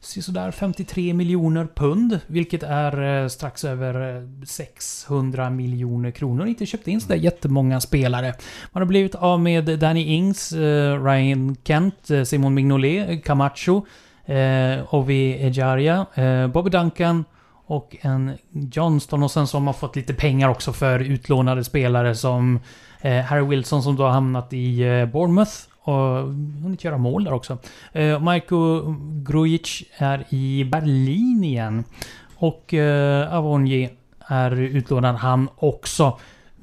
Speaker 1: sådär 53 miljoner pund, vilket är eh, strax över eh, 600 miljoner kronor. Inte köpt in sådär jättemånga spelare. Man har blivit av med Danny Ings, eh, Ryan Kent, eh, Simon Mignolet, Camacho, eh, Ovi Ejaria, eh, Bobby Duncan och en Johnston och sen så har man fått lite pengar också för utlånade spelare som eh, Harry Wilson som då har hamnat i eh, Bournemouth och hunnit göra mål där också. Eh, Marko Grujic är i Berlin igen. Och eh, Avonje är utlånad han också.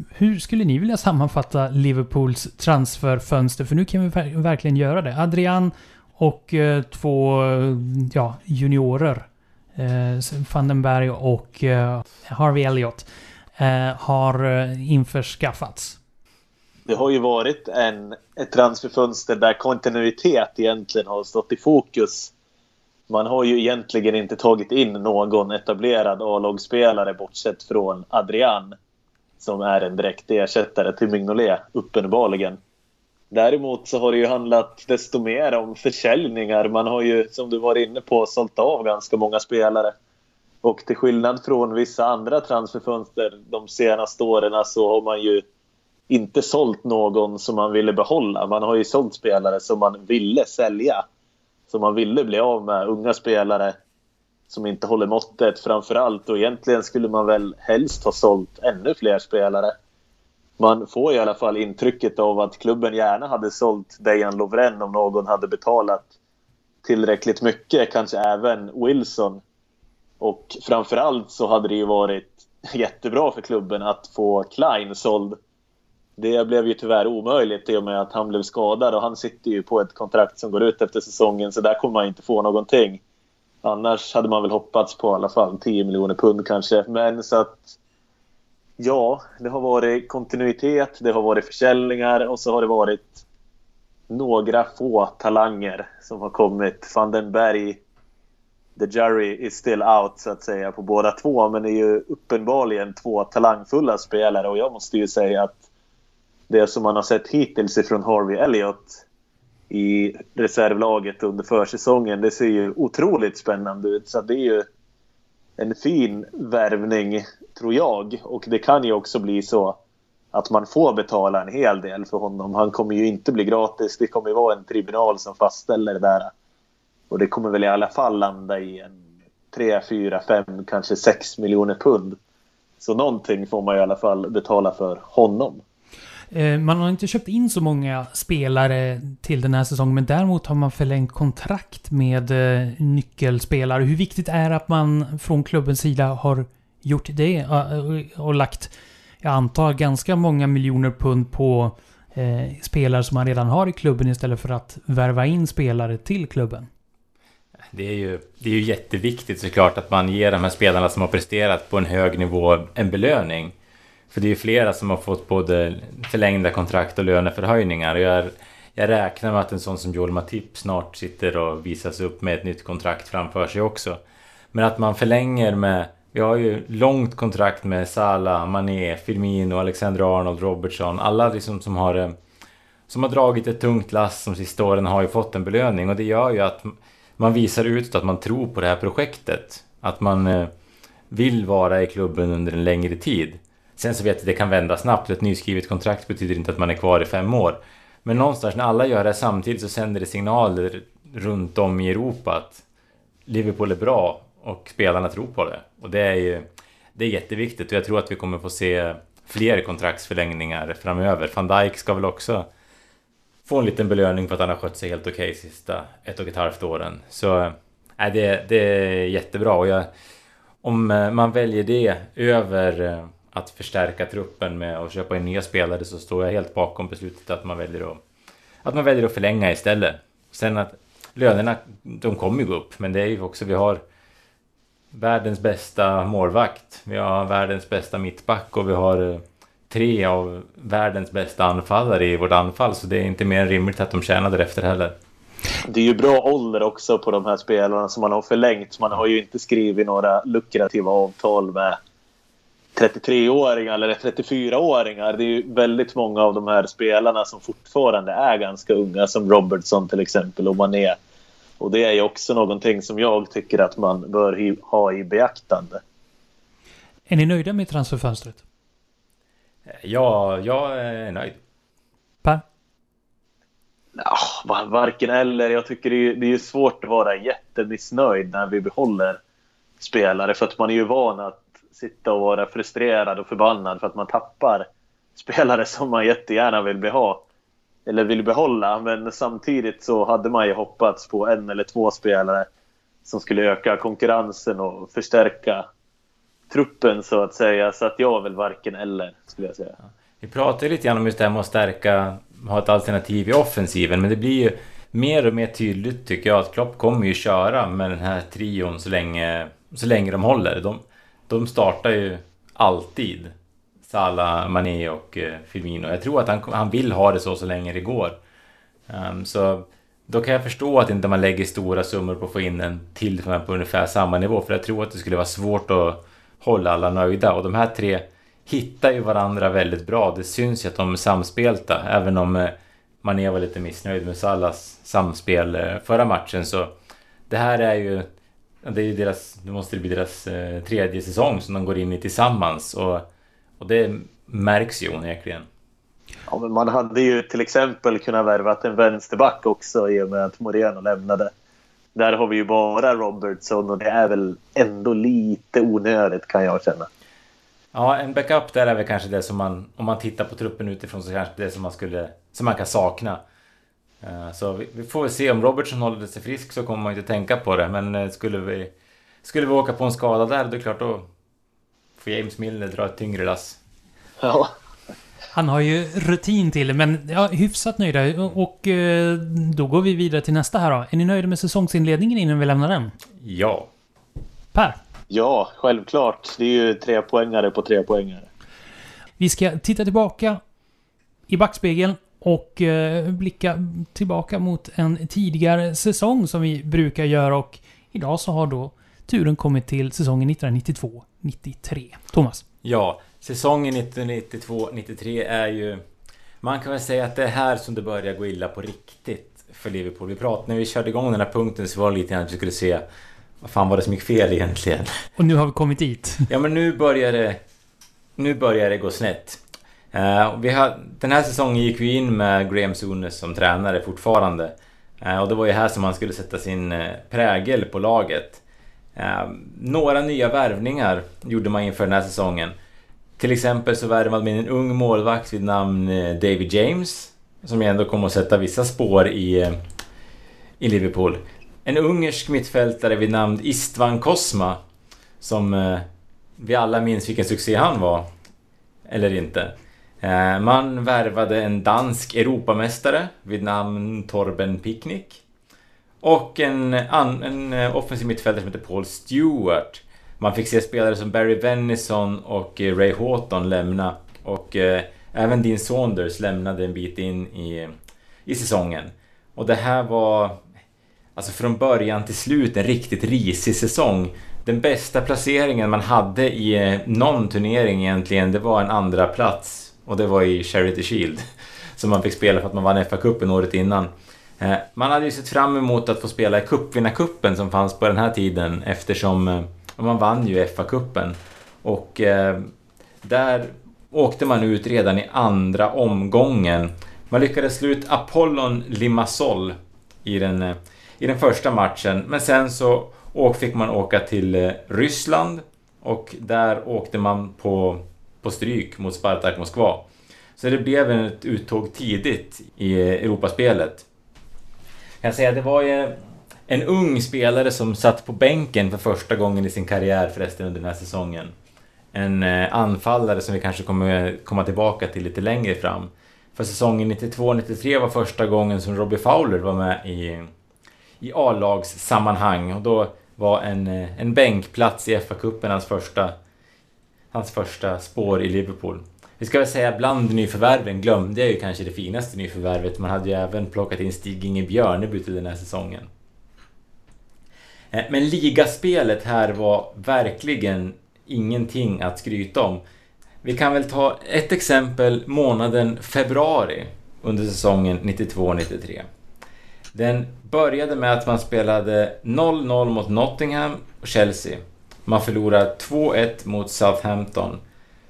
Speaker 1: Hur skulle ni vilja sammanfatta Liverpools transferfönster? För nu kan vi ver- verkligen göra det. Adrian och eh, två eh, ja, juniorer. Eh, Van den Berg och eh, Harvey Elliott. Eh, har eh, införskaffats.
Speaker 3: Det har ju varit en, ett transferfönster där kontinuitet egentligen har stått i fokus man har ju egentligen inte tagit in någon etablerad A-lagsspelare bortsett från Adrian som är en direkt ersättare till Mignolet, uppenbarligen. Däremot så har det ju handlat desto mer om försäljningar. Man har ju, som du var inne på, sålt av ganska många spelare. Och till skillnad från vissa andra transferfönster de senaste åren så har man ju inte sålt någon som man ville behålla. Man har ju sålt spelare som man ville sälja. Som man ville bli av med. Unga spelare som inte håller måttet framför allt. Och egentligen skulle man väl helst ha sålt ännu fler spelare. Man får i alla fall intrycket av att klubben gärna hade sålt Dejan Lovren om någon hade betalat tillräckligt mycket. Kanske även Wilson. Och framförallt så hade det ju varit jättebra för klubben att få Klein såld. Det blev ju tyvärr omöjligt i och med att han blev skadad och han sitter ju på ett kontrakt som går ut efter säsongen så där kommer man inte få någonting. Annars hade man väl hoppats på i alla fall 10 miljoner pund kanske. Men så att... Ja, det har varit kontinuitet, det har varit försäljningar och så har det varit några få talanger som har kommit. Van den Berg, the jury is still out så att säga på båda två. Men det är ju uppenbarligen två talangfulla spelare och jag måste ju säga att det som man har sett hittills ifrån Harvey Elliott i reservlaget under försäsongen. Det ser ju otroligt spännande ut. Så det är ju en fin värvning, tror jag. Och det kan ju också bli så att man får betala en hel del för honom. Han kommer ju inte bli gratis. Det kommer ju vara en tribunal som fastställer det där. Och det kommer väl i alla fall landa i en 3, 4, 5, kanske 6 miljoner pund. Så någonting får man i alla fall betala för honom.
Speaker 1: Eh, man har inte köpt in så många spelare till den här säsongen, men däremot har man förlängt kontrakt med eh, nyckelspelare. Hur viktigt är det att man från klubbens sida har gjort det eh, och lagt, jag antar, ganska många miljoner pund på spelare som man redan har i klubben istället för att värva in spelare till klubben?
Speaker 2: Det är, ju, det är ju jätteviktigt såklart att man ger de här spelarna som har presterat på en hög nivå en belöning. För det är ju flera som har fått både förlängda kontrakt och löneförhöjningar. Och jag, jag räknar med att en sån som Joel Matip snart sitter och visas upp med ett nytt kontrakt framför sig också. Men att man förlänger med... Vi har ju långt kontrakt med Salah, Mané, Firmino, Alexander Arnold, Robertson. Alla liksom som har... Eh, som har dragit ett tungt lass de sista åren har ju fått en belöning och det gör ju att man visar ut att man tror på det här projektet. Att man eh, vill vara i klubben under en längre tid. Sen så vet jag att det kan vända snabbt. Ett nyskrivet kontrakt betyder inte att man är kvar i fem år. Men någonstans när alla gör det samtidigt så sänder det signaler runt om i Europa att Liverpool är bra och spelarna tror på det. Och det är ju det är jätteviktigt och jag tror att vi kommer få se fler kontraktsförlängningar framöver. Van Dijk ska väl också få en liten belöning för att han har skött sig helt okej okay sista ett och ett halvt åren. Så äh, det, det är jättebra och jag, om eh, man väljer det över eh, att förstärka truppen med att köpa in nya spelare så står jag helt bakom beslutet att man väljer att, att, man väljer att förlänga istället. Sen att lönerna, de kommer ju gå upp, men det är ju också, vi har världens bästa målvakt, vi har världens bästa mittback och vi har eh, tre av världens bästa anfallare i vårt anfall, så det är inte mer än rimligt att de tjänar därefter heller.
Speaker 3: Det är ju bra ålder också på de här spelarna som man har förlängt. Man har ju inte skrivit några lukrativa avtal med 33-åringar eller 34-åringar. Det är ju väldigt många av de här spelarna som fortfarande är ganska unga som Robertson till exempel och Mané. Och det är ju också någonting som jag tycker att man bör ha i beaktande.
Speaker 1: Är ni nöjda med transferfönstret?
Speaker 2: Ja, jag är nöjd.
Speaker 1: Per?
Speaker 3: Ja, varken eller. Jag tycker det är, det är svårt att vara jättemissnöjd när vi behåller spelare för att man är ju van att sitta och vara frustrerad och förbannad för att man tappar spelare som man jättegärna vill beha, eller vill behålla. Men samtidigt så hade man ju hoppats på en eller två spelare som skulle öka konkurrensen och förstärka truppen så att säga. Så att jag väl varken eller skulle jag säga.
Speaker 2: Vi pratade lite grann om just det här med att stärka, ha ett alternativ i offensiven. Men det blir ju mer och mer tydligt tycker jag att Klopp kommer ju köra med den här trion så länge, så länge de håller. De, de startar ju alltid Salah, Mané och eh, Firmino. Jag tror att han, han vill ha det så så länge det går. Um, så Då kan jag förstå att inte man lägger stora summor på att få in en till på ungefär samma nivå. För jag tror att det skulle vara svårt att hålla alla nöjda. Och de här tre hittar ju varandra väldigt bra. Det syns ju att de är samspelta. Även om eh, Mané var lite missnöjd med Salas samspel eh, förra matchen så det här är ju det är ju deras, det måste bli deras eh, tredje säsong som de går in i tillsammans och, och det märks ju onekligen.
Speaker 3: Ja, men man hade ju till exempel kunnat värva en vänsterback också i och med att Moreno lämnade. Där har vi ju bara Robertson och det är väl ändå lite onödigt kan jag känna.
Speaker 2: Ja, en backup där är väl kanske det som man, om man tittar på truppen utifrån så kanske det som man skulle, som man kan sakna. Eh, så vi, vi får väl se om Robertson håller sig frisk så kommer man inte tänka på det. Men eh, skulle vi, skulle vi åka på en skada där, då är det klart då får James Milner dra ett tyngre lass.
Speaker 3: Ja.
Speaker 1: Han har ju rutin till men ja, hyfsat nöjda. Och eh, då går vi vidare till nästa här då. Är ni nöjda med säsongsinledningen innan vi lämnar den?
Speaker 2: Ja.
Speaker 1: Per?
Speaker 3: Ja, självklart. Det är ju tre poängare på tre poängare.
Speaker 1: Vi ska titta tillbaka i backspegeln och eh, blicka tillbaka mot en tidigare säsong som vi brukar göra och idag så har då turen kommit till säsongen 1992-93. Thomas?
Speaker 2: Ja, säsongen 1992-93 är ju... Man kan väl säga att det är här som det börjar gå illa på riktigt för Liverpool. Vi pratade, när vi körde igång den här punkten så var det lite grann att vi skulle se vad fan var det som gick fel egentligen?
Speaker 1: Och nu har vi kommit dit.
Speaker 2: Ja men nu börjar det... Nu börjar det gå snett. Uh, vi har, den här säsongen gick vi in med Graham Souness som tränare fortfarande. Uh, och det var ju här som han skulle sätta sin uh, prägel på laget. några nya värvningar gjorde man inför den här säsongen. Till exempel så värvade man en ung målvakt vid namn David James. Som ju ändå kommer att sätta vissa spår i, i Liverpool. En ungersk mittfältare vid namn Istvan Kosma. Som vi alla minns vilken succé han var. Eller inte. Eh, man värvade en dansk Europamästare vid namn Torben Picknick. Och en, en eh, offensiv mittfältare som heter Paul Stewart. Man fick se spelare som Barry Venison och eh, Ray Houghton lämna. Och eh, även Dean Saunders lämnade en bit in i, i säsongen. Och det här var, alltså från början till slut, en riktigt risig säsong. Den bästa placeringen man hade i någon turnering egentligen, det var en andra plats och det var i Charity Shield. *laughs* Som man fick spela för att man vann FA-cupen året innan. Eh, man hade ju sett fram emot att få spela i cupvinnarcupen som fanns på den här tiden eftersom eh, man vann ju FA-cupen. Och eh, där åkte man ut redan i andra omgången. Man lyckades slå ut Apollon Limassol i den, i den första matchen. Men sen så fick man åka till Ryssland och där åkte man på på stryk mot Spartak Moskva. Så det blev ett uttåg tidigt i eh, Europaspelet. Jag kan säga att det var ju en ung spelare som satt på bänken för första gången i sin karriär förresten under den här säsongen. En eh, anfallare som vi kanske kommer komma tillbaka till lite längre fram. För säsongen 92-93 var första gången som Robbie Fowler var med i, i A-lagssammanhang och då var en, eh, en bänkplats i FA-cupen hans första hans första spår i Liverpool. Vi ska väl säga bland nyförvärven glömde jag ju kanske det finaste nyförvärvet. Man hade ju även plockat in Stig-Inge Björneby till den här säsongen. Eh, men ligaspelet här var verkligen ingenting att skryta om. Vi kan väl ta ett exempel månaden februari under säsongen 92-93. Den började med att man spelade 0-0 mot Nottingham och Chelsea. Man förlorar 2-1 mot Southampton.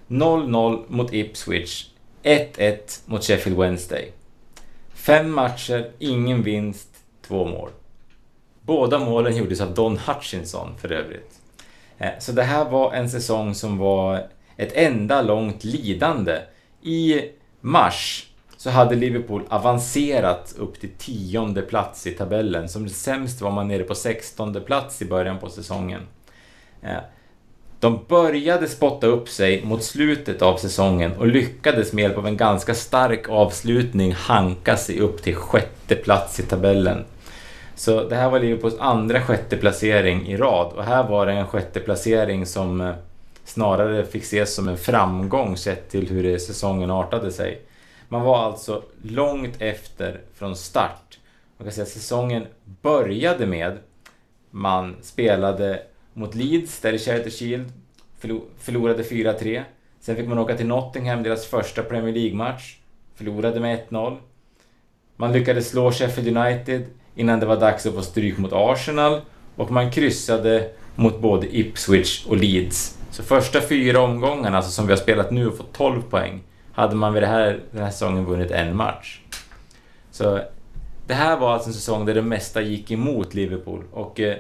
Speaker 2: 0-0 mot Ipswich. 1-1 mot Sheffield Wednesday. Fem matcher, ingen vinst, två mål. Båda målen gjordes av Don Hutchinson för övrigt. Eh, så det här var en säsong som var ett enda långt lidande. I mars så hade Liverpool avancerat upp till tionde plats i tabellen. Som sämst var man nere på sextonde plats i början på säsongen. Eh, de började spotta upp sig mot slutet av säsongen och lyckades med hjälp av en ganska stark avslutning hanka sig upp till sjätte plats i tabellen. Så det här var Liverpools andra sjätte placering i rad och här var det en sjätte placering som eh, snarare fick ses som en framgång sett till hur säsongen artade sig. Man var alltså långt efter från start man kan säga att säsongen började med man spelade mot Leeds där i Charity Shield, förlorade 4-3. Sen fick man åka till Nottingham, deras första Premier League-match, förlorade med 1-0. Man lyckades slå Sheffield United innan det var dags att få stryk mot Arsenal och man kryssade mot både Ipswich och Leeds. Så första fyra omgångarna, alltså som vi har spelat nu och fått 12 poäng, hade man vid det här, den här säsongen vunnit en match. Så det här var alltså en säsong där det mesta gick emot Liverpool och eh,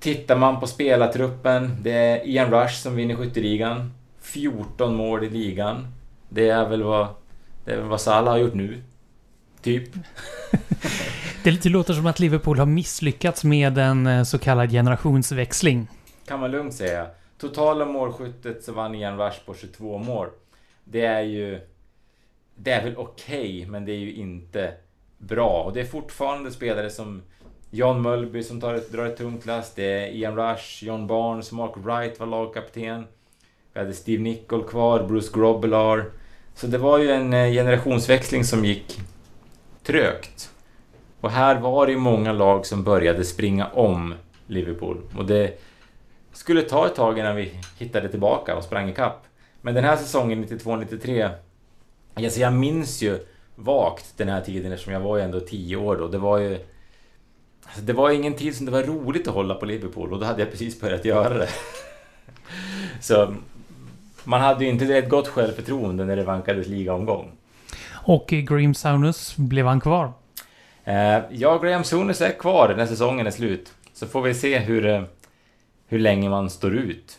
Speaker 2: tittar man på spelartruppen, det är Ian Rush som vinner skytteligan. 14 mål i ligan. Det är väl vad, det är väl vad Salah har gjort nu. Typ. *laughs*
Speaker 1: det, låter som att Liverpool har misslyckats med en eh, så kallad generationsväxling.
Speaker 2: Kan man lugnt säga. Totala målskyttet så vann Ian Rush på 22 mål. Det är ju... Det är väl okej, okay, men det är ju inte bra. Och det är fortfarande spelare som John Mölby som tar ett, drar ett tungt last. Det är Ian Rush, John Barnes, Mark Wright var lagkapten. Vi hade Steve Nicol kvar, Bruce Grobbelaar. Så det var ju en eh, generationsväxling som gick trögt. Och här var det ju många lag som började springa om Liverpool. Och det skulle ta ett tag innan vi hittade tillbaka och sprang ikapp. Men den här säsongen, 92-93, alltså jag minns ju vagt den här tiden eftersom jag var ju ändå 10 år då. Det var ju... Alltså det var ingen tid som det var roligt att hålla på Liverpool och då hade jag precis börjat göra det. *laughs* Så man hade ju inte ett gott självförtroende när det vankades ligaomgång.
Speaker 1: Och Graham Souness, blev han kvar?
Speaker 2: Eh, ja, Graham Souness är kvar när säsongen är slut. Så får vi se hur, eh, hur länge man står ut.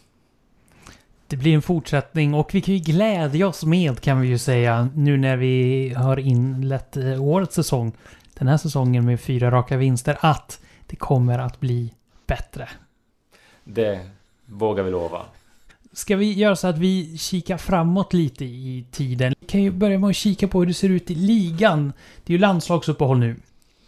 Speaker 1: Det blir en fortsättning och vi kan ju glädja oss med kan vi ju säga nu när vi har inlett eh, årets säsong. Den här säsongen med fyra raka vinster att det kommer att bli bättre.
Speaker 2: Det vågar vi lova.
Speaker 1: Ska vi göra så att vi kikar framåt lite i tiden? Vi kan ju börja med att kika på hur det ser ut i ligan. Det är ju landslagsuppehåll nu.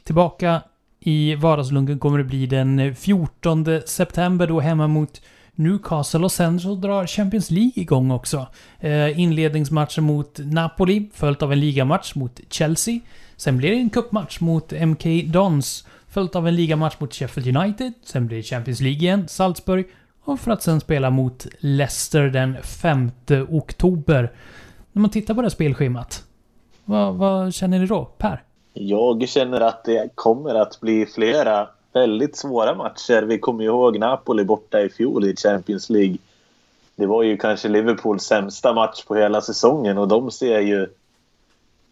Speaker 1: Tillbaka i vardagslunken kommer det bli den 14 september då hemma mot Newcastle och sen så drar Champions League igång också. Eh, inledningsmatchen mot Napoli, följt av en ligamatch mot Chelsea. Sen blir det en cupmatch mot MK Dons, följt av en ligamatch mot Sheffield United. Sen blir det Champions League igen, Salzburg. Och för att sen spela mot Leicester den 5 oktober. När man tittar på det här spelschemat, vad, vad känner ni då, Per?
Speaker 3: Jag känner att det kommer att bli flera väldigt svåra matcher. Vi kommer ihåg Napoli borta i fjol i Champions League. Det var ju kanske Liverpools sämsta match på hela säsongen och de ser ju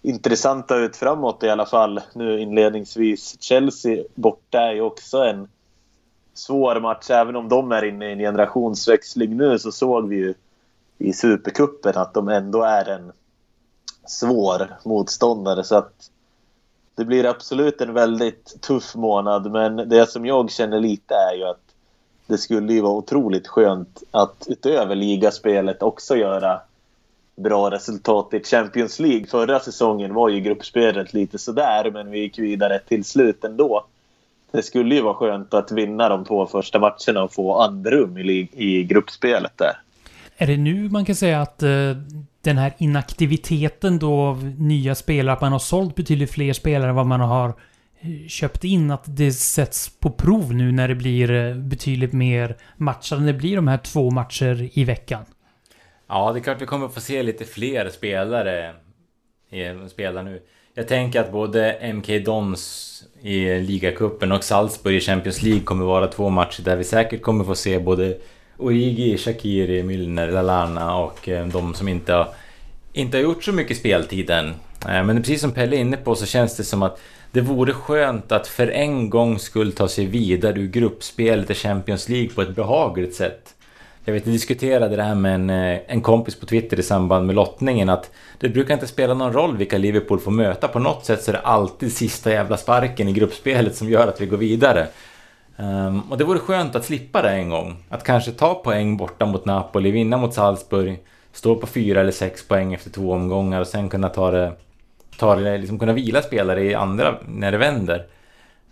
Speaker 3: intressanta ut framåt i alla fall nu inledningsvis. Chelsea borta är ju också en svår match. Även om de är inne i en generationsväxling nu så såg vi ju i Supercupen att de ändå är en svår motståndare. Så att det blir absolut en väldigt tuff månad men det som jag känner lite är ju att det skulle ju vara otroligt skönt att utöver ligaspelet också göra bra resultat i Champions League. Förra säsongen var ju gruppspelet lite sådär men vi gick vidare till slut ändå. Det skulle ju vara skönt att vinna de två första matcherna och få andrum i, i gruppspelet där.
Speaker 1: Är det nu man kan säga att uh, den här inaktiviteten då av nya spelare, att man har sålt betydligt fler spelare än vad man har eh, köpt in, att det sätts på prov nu när det blir eh, betydligt mer matcher. Det blir de här två matcher i veckan.
Speaker 2: Ja, det är klart vi kommer få se lite fler spelare spela nu. Jag tänker att både MK Dons i ligacupen och Salzburg i Champions League kommer vara två matcher där vi säkert kommer få se både Origi, Shakiri, Milner, Lalana och eh, de som inte har, inte har gjort så mycket speltid än. Eh, men precis som Pelle är inne på så känns det som att det vore skönt att för en gång skulle ta sig vidare ur gruppspelet i Champions League på ett behagligt sätt. Jag vet, jag diskuterade det här med en, eh, en kompis på Twitter i samband med lottningen att det brukar inte spela någon roll vilka Liverpool får möta. På något sätt så är det alltid sista jävla sparken i gruppspelet som gör att vi går vidare. Um, och det vore skönt att slippa det en gång. Att kanske ta poäng borta mot Napoli, vinna mot Salzburg, stå på fyra eller sex poäng efter två omgångar och sen kunna ta det... Ta det liksom kunna vila spelare i andra när det vänder.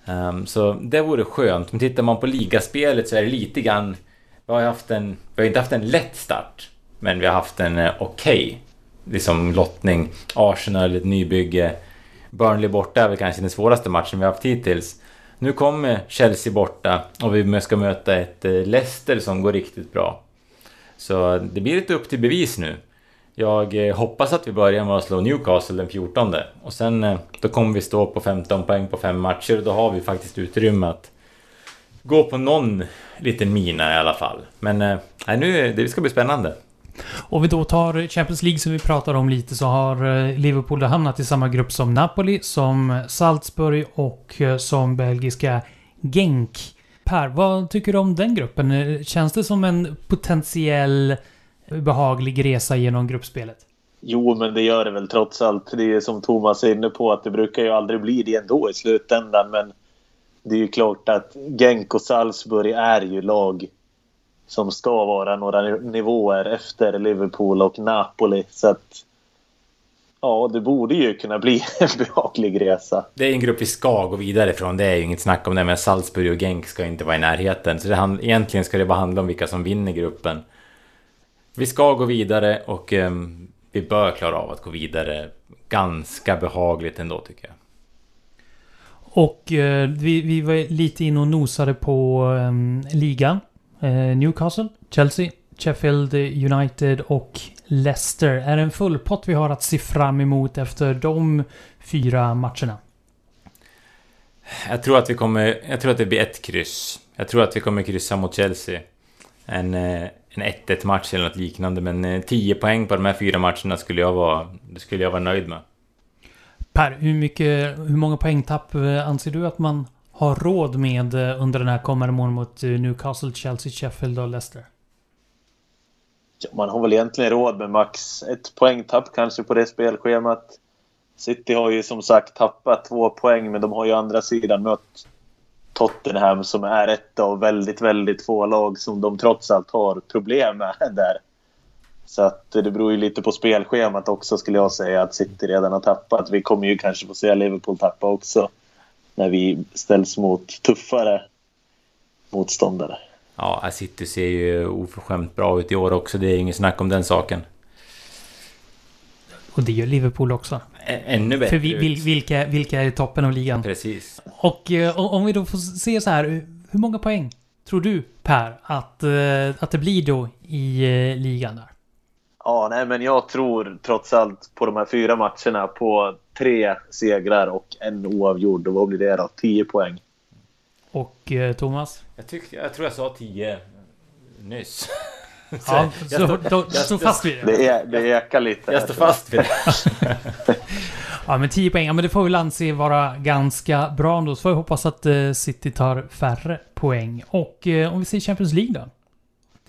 Speaker 2: Um, så det vore skönt. Men tittar man på ligaspelet så är det lite grann... Vi har, haft en, vi har inte haft en lätt start, men vi har haft en eh, okej okay, liksom lottning. Arsenal, ett nybygge. Burnley borta är väl kanske den svåraste matchen vi haft hittills. Nu kommer Chelsea borta och vi ska möta ett eh, Leicester som går riktigt bra. Så det blir lite upp till bevis nu. Jag eh, hoppas att vi börjar med att slå Newcastle den 14 och sen då kommer vi stå på 15 poäng på fem matcher och då har vi faktiskt utrymme att gå på någon liten mina i alla fall. Men eh, nu, det ska bli spännande.
Speaker 1: Om vi då tar Champions League som vi pratar om lite så har Liverpool hamnat i samma grupp som Napoli, som Salzburg och som belgiska Genk. Per, vad tycker du om den gruppen? Känns det som en potentiell behaglig resa genom gruppspelet?
Speaker 3: Jo, men det gör det väl trots allt. Det är som Thomas är inne på att det brukar ju aldrig bli det ändå i slutändan. Men det är ju klart att Genk och Salzburg är ju lag som ska vara några nivåer efter Liverpool och Napoli. Så att ja, det borde ju kunna bli *laughs* en behaglig resa.
Speaker 2: Det är en grupp vi ska gå vidare ifrån. Det är ju inget snack om det. Men Salzburg och Genk ska inte vara i närheten. Så det, egentligen ska det bara handla om vilka som vinner gruppen. Vi ska gå vidare och um, vi bör klara av att gå vidare ganska behagligt ändå tycker jag.
Speaker 1: Och eh, vi, vi var lite inne och nosade på eh, ligan. Eh, Newcastle, Chelsea, Sheffield United och Leicester. Är det en fullpott vi har att se fram emot efter de fyra matcherna?
Speaker 2: Jag tror att vi kommer... Jag tror att det blir ett kryss. Jag tror att vi kommer kryssa mot Chelsea. En, eh, en 1-1 match eller något liknande. Men eh, 10 poäng på de här fyra matcherna skulle jag vara, skulle jag vara nöjd med.
Speaker 1: Per, hur, mycket, hur många poängtapp eh, anser du att man har råd med eh, under den här kommande månaden mot eh, Newcastle, Chelsea, Sheffield och Leicester?
Speaker 3: Ja, man har väl egentligen råd med max ett poängtapp kanske på det spelschemat. City har ju som sagt tappat två poäng men de har ju andra sidan mött Tottenham som är ett av väldigt, väldigt få lag som de trots allt har problem med *laughs* där. Så att det beror ju lite på spelschemat också skulle jag säga att City redan har tappat. Vi kommer ju kanske få se Liverpool tappa också när vi ställs mot tuffare motståndare.
Speaker 2: Ja, City ser ju oförskämt bra ut i år också. Det är inget snack om den saken.
Speaker 1: Och det gör Liverpool också.
Speaker 2: Ännu bättre
Speaker 1: För vi, vil, vilka, vilka är i toppen av ligan?
Speaker 2: Precis.
Speaker 1: Och eh, om vi då får se så här. Hur många poäng tror du, Per, att, eh, att det blir då i eh, ligan där?
Speaker 3: Ja, nej men jag tror trots allt på de här fyra matcherna på tre segrar och en oavgjord. Och vad blir det då? Tio poäng.
Speaker 1: Och eh, Thomas?
Speaker 2: Jag, tyck, jag tror jag sa tio nyss. *laughs*
Speaker 1: ja, så, jag, då, jag står fast vid det.
Speaker 3: Det, är, det ekar lite.
Speaker 2: Jag står fast vid det. *laughs*
Speaker 1: ja, men 10 poäng. Ja, men det får väl anse vara ganska bra ändå. Så får jag hoppas att eh, City tar färre poäng. Och eh, om vi säger Champions League då?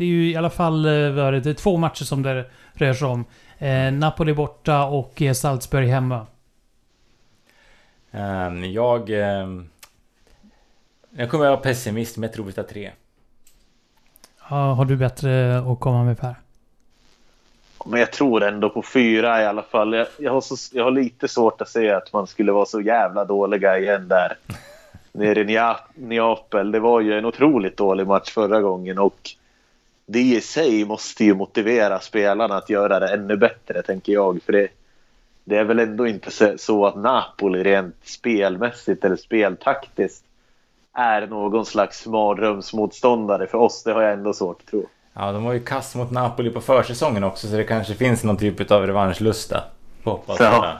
Speaker 1: Det är ju i alla fall eh, det är två matcher som det rör sig om. Eh, Napoli borta och eh, Salzburg hemma.
Speaker 2: Um, jag... Um, jag kommer att vara pessimist, men jag tror vi tar tre.
Speaker 1: Ja, har du bättre att komma med Per?
Speaker 3: Men jag tror ändå på fyra i alla fall. Jag, jag, har så, jag har lite svårt att se att man skulle vara så jävla dåliga igen där. *laughs* Nere i Neapel. Det var ju en otroligt dålig match förra gången och det i sig måste ju motivera spelarna att göra det ännu bättre, tänker jag. För det, det är väl ändå inte så att Napoli rent spelmässigt eller speltaktiskt är någon slags mardrömsmotståndare för oss. Det har jag ändå svårt att tro.
Speaker 2: Ja, de var ju kass mot Napoli på försäsongen också så det kanske finns någon typ av revanschlusta. Hoppas ja.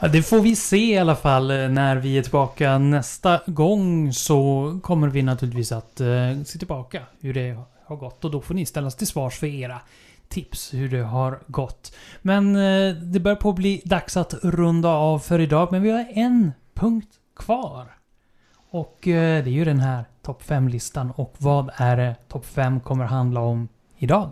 Speaker 1: Ja, det får vi se i alla fall när vi är tillbaka nästa gång så kommer vi naturligtvis att uh, se tillbaka hur det har gått och då får ni ställas till svars för era tips hur det har gått. Men eh, det börjar på att bli dags att runda av för idag men vi har en punkt kvar. Och eh, det är ju den här topp 5-listan. Och vad är det topp 5 kommer handla om idag?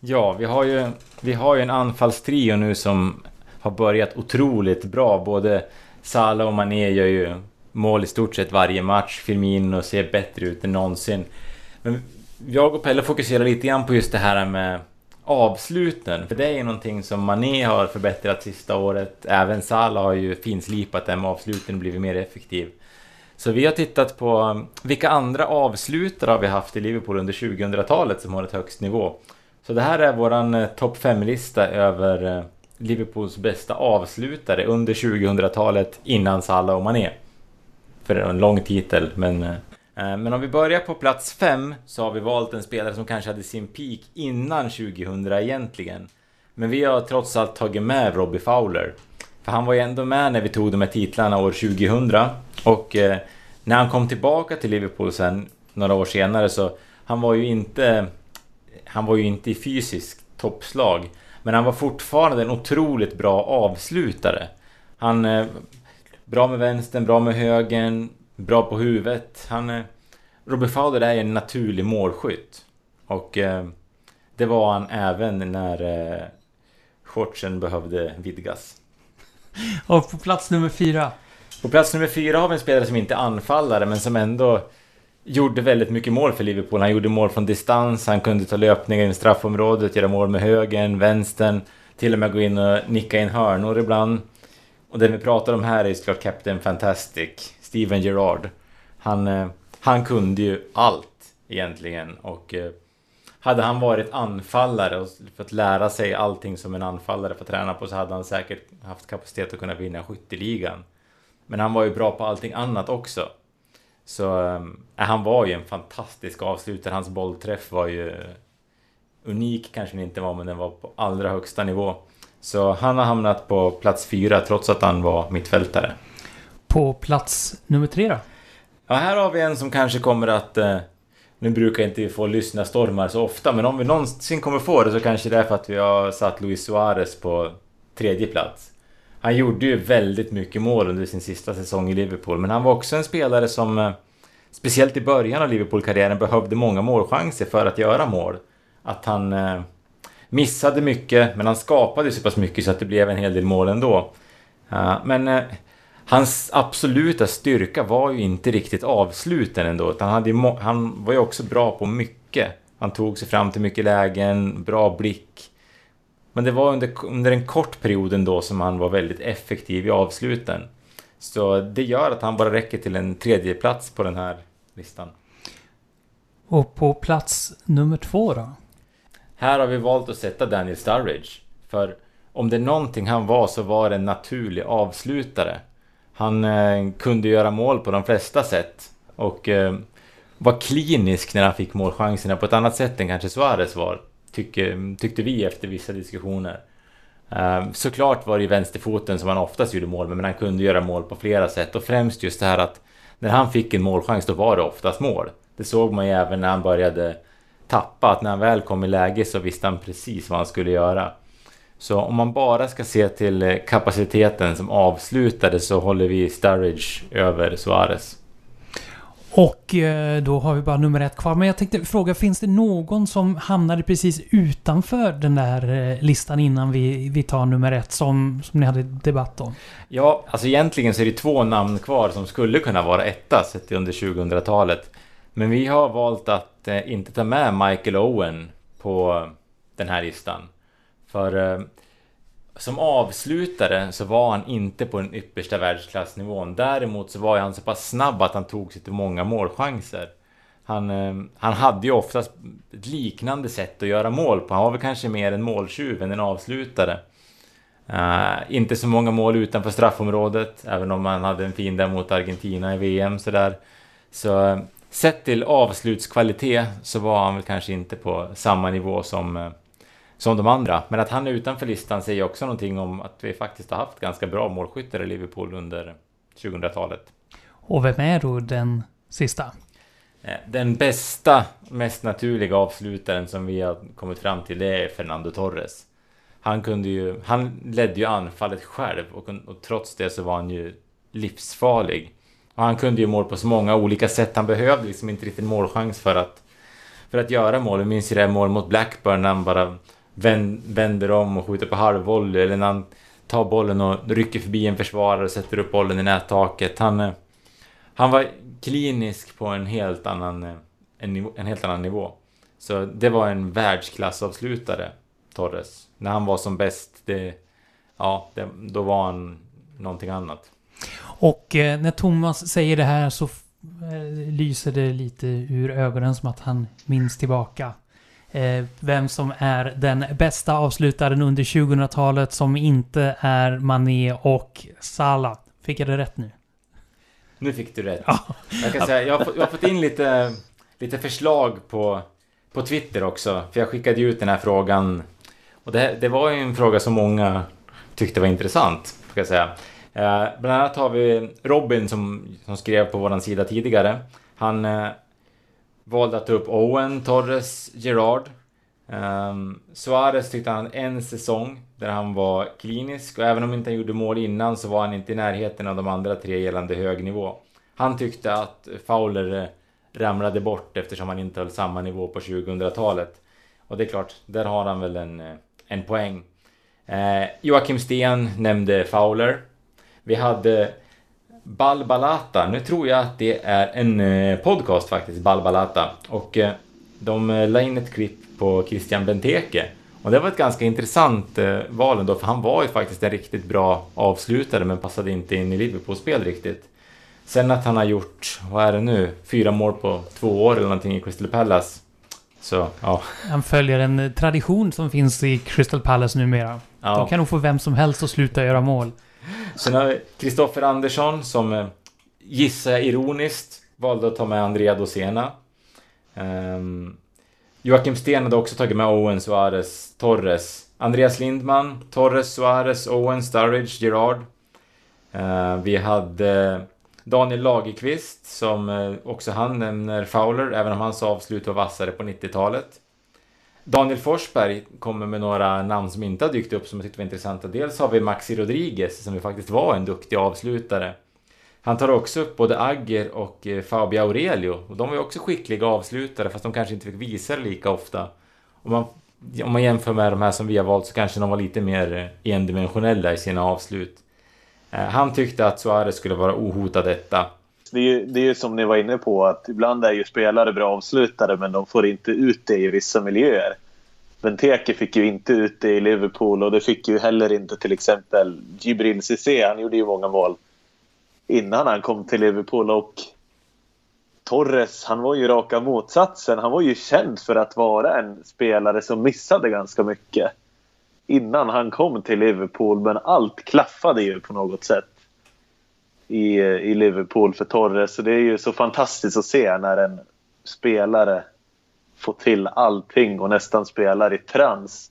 Speaker 2: Ja, vi har ju, vi har ju en anfallstrio nu som har börjat otroligt bra. Både Salah och Mané gör ju mål i stort sett varje match. Firmino ser bättre ut än någonsin. Men jag och Pelle fokuserar lite grann på just det här med avsluten. För det är ju någonting som Mané har förbättrat sista året. Även Salah har ju finslipat det med avsluten och blivit mer effektiv. Så vi har tittat på um, vilka andra avslutare har vi haft i Liverpool under 2000-talet som har ett högst nivå. Så det här är våran eh, topp 5-lista över eh, Liverpools bästa avslutare under 2000-talet innan Salah och Mané. För det är en lång titel, men... Eh, Eh, men om vi börjar på plats 5 så har vi valt en spelare som kanske hade sin peak innan 2000 egentligen. Men vi har trots allt tagit med Robbie Fowler. För han var ju ändå med när vi tog de här titlarna år 2000. Och eh, när han kom tillbaka till Liverpool sen några år senare så han var ju inte... Han var ju inte i fysiskt toppslag. Men han var fortfarande en otroligt bra avslutare. Han... Eh, bra med vänstern, bra med högern bra på huvudet. Han... Eh, Robbie Fowler är en naturlig målskytt. Och eh, det var han även när eh, shortsen behövde vidgas. *laughs*
Speaker 1: Och på plats nummer fyra?
Speaker 2: På plats nummer fyra har vi en spelare som inte är anfallare men som ändå gjorde väldigt mycket mål för Liverpool. Han gjorde mål från distans, han kunde ta löpningar i straffområdet, göra mål med högen, vänstern, till och med gå in och nicka in hörnor ibland. Och det vi pratar om här är såklart Captain Fantastic, Steven Gerrard. Han, eh, han kunde ju allt egentligen och eh, hade han varit anfallare och fått lära sig allting som en anfallare får träna på så hade han säkert haft kapacitet att kunna vinna skytteligan. Men han var ju bra på allting annat också. Så äh, han var ju en fantastisk avslutare. Hans bollträff var ju unik kanske den inte var, men den var på allra högsta nivå. Så han har hamnat på plats fyra trots att han var mittfältare.
Speaker 1: På plats nummer tre då?
Speaker 2: Ja, här har vi en som kanske kommer att eh, nu brukar inte vi få lyssna stormar så ofta, men om vi någonsin kommer få det så kanske det är för att vi har satt Luis Suarez på tredje plats. Han gjorde ju väldigt mycket mål under sin sista säsong i Liverpool, men han var också en spelare som eh, speciellt i början av Liverpool-karriären behövde många målchanser för att göra mål. Att han eh, missade mycket, men han skapade så pass mycket så att det blev en hel del mål ändå. Uh, men eh, hans absoluta styrka var ju inte riktigt avsluten ändå. Utan han, hade, han var ju också bra på mycket. Han tog sig fram till mycket lägen, bra blick. Men det var under, under en kort period ändå som han var väldigt effektiv i avsluten. Så det gör att han bara räcker till en tredje plats på den här listan.
Speaker 1: Och på plats nummer två då?
Speaker 2: Här har vi valt att sätta Daniel Sturridge. För om det är någonting han var så var det en naturlig avslutare. Han eh, kunde göra mål på de flesta sätt. Och eh, var klinisk när han fick målchanserna på ett annat sätt än kanske Suarez var. Tycke, tyckte vi efter vissa diskussioner. Eh, såklart var det ju vänsterfoten som han oftast gjorde mål med, men han kunde göra mål på flera sätt. Och främst just det här att när han fick en målchans, då var det oftast mål. Det såg man ju även när han började tappa, att när han väl kom i läge så visste han precis vad han skulle göra. Så om man bara ska se till eh, kapaciteten som avslutade så håller vi Sturridge över Suarez.
Speaker 1: Och eh, då har vi bara nummer ett kvar. Men jag tänkte fråga, finns det någon som hamnade precis utanför den där eh, listan innan vi, vi tar nummer ett som, som ni hade debatt om?
Speaker 2: Ja, alltså egentligen så är det två namn kvar som skulle kunna vara etta sett under 2000-talet. Men vi har valt att inte ta med Michael Owen på den här listan. För eh, som avslutare så var han inte på den yppersta världsklassnivån. Däremot så var han så pass snabb att han tog sig till många målchanser. Han, eh, han hade ju oftast ett liknande sätt att göra mål på. Han var väl kanske mer en måltjuv än en avslutare. Uh, inte så många mål utanför straffområdet, även om han hade en fin där mot Argentina i VM sådär. Så sett till avslutskvalitet så var han väl kanske inte på samma nivå som uh, som de andra. Men att han är utanför listan säger också någonting om att vi faktiskt har haft ganska bra målskyttar i Liverpool under 2000-talet.
Speaker 1: Och vem är då den sista?
Speaker 2: Eh, den bästa, mest naturliga avslutaren som vi har kommit fram till det är Fernando Torres. Han kunde ju, han ledde ju anfallet själv och, och trots det så var han ju livsfarlig. Och han kunde ju mål på så många olika sätt. Han behövde liksom inte riktigt målchans för att, för att göra mål. Jag minns ju det här mål mot Blackburn när han bara vänder om och skjuter på halvvolley eller när han tar bollen och rycker förbi en försvarare och sätter upp bollen i nättaket. Han, eh, han var klinisk på en helt annan, eh, en, nivå, en helt annan nivå. Så det var en världsklassavslutare, Torres. När han var som bäst, det, ja, det, då var han någonting annat.
Speaker 1: Och eh, när Thomas säger det här så eh, lyser det lite ur ögonen som att han minns tillbaka vem som är den bästa avslutaren under 2000-talet som inte är Mané och Salah. Fick jag det rätt nu?
Speaker 2: Nu fick du rätt. Jag kan säga, jag har, fått, jag har fått in lite, lite förslag på, på Twitter också. För jag skickade ju ut den här frågan. Och det, det var ju en fråga som många tyckte var intressant. Ska jag säga. Eh, bland annat har vi Robin som, som skrev på våran sida tidigare. Han eh, valde att ta upp Owen, Torres, Gerard. Um, ehm, Suarez tyckte han en säsong där han var klinisk och även om inte han gjorde mål innan så var han inte i närheten av de andra tre gällande hög nivå. Han tyckte att Fowler eh, ramlade bort eftersom han inte höll samma nivå på 2000-talet. Och det är klart, där har han väl en, eh, en poäng. Eh, Joakim Sten nämnde Fowler. Vi hade Balbalata. Nu tror jag att det är en eh, podcast faktiskt, Balbalata. Och eh, de eh, la in ett klipp på Christian Benteke. Och det var ett ganska intressant val ändå, för han var ju faktiskt en riktigt bra avslutare men passade inte in i Liverpool-spel riktigt. Sen att han har gjort, vad är det nu, fyra mål på två år eller någonting i Crystal Palace. Så, ja.
Speaker 1: Han följer en tradition som finns i Crystal Palace numera.
Speaker 2: ja.
Speaker 1: De kan nog få vem som helst att sluta göra mål.
Speaker 2: Sen har vi Kristoffer Andersson som eh, gissar jag ironiskt valde att ta med Andrea Dosena. Um, Joakim Sten hade också tagit med Owen, Suarez, Torres. Andreas Lindman, Torres, Suarez, Owen, Sturridge, Gerard. Uh, ehm, vi hade Daniel Lagerqvist som eh, också han nämner Fowler, även om hans avslut var vassare på 90-talet. Daniel Forsberg kommer med några namn som inte har dykt upp som jag tyckte var intressanta. Dels har vi Maxi Rodriguez som ju faktiskt var en duktig avslutare. Han tar också upp både Agger och eh, Fabio Aurelio. Och de var ju också skickliga avslutare fast de kanske inte fick visa det lika ofta. Om man, om man jämför med de här som vi har valt så kanske de var lite mer eh, endimensionella i sina avslut. Eh, han tyckte att Suarez skulle vara ohotad detta.
Speaker 3: Det är, ju, det är ju som ni var inne på att ibland är ju spelare bra avslutare men de får inte ut det i vissa miljöer. Benteke fick ju inte ut det i Liverpool och det fick ju heller inte till exempel Jibril Cissé. Han gjorde ju många mål innan han kom till Liverpool och Torres, han var ju raka motsatsen. Han var ju känd för att vara en spelare som missade ganska mycket innan han kom till Liverpool men allt klaffade ju på något sätt i, i Liverpool för Torres. Så det är ju så fantastiskt att se när en spelare får till allting och nästan spelar i trans.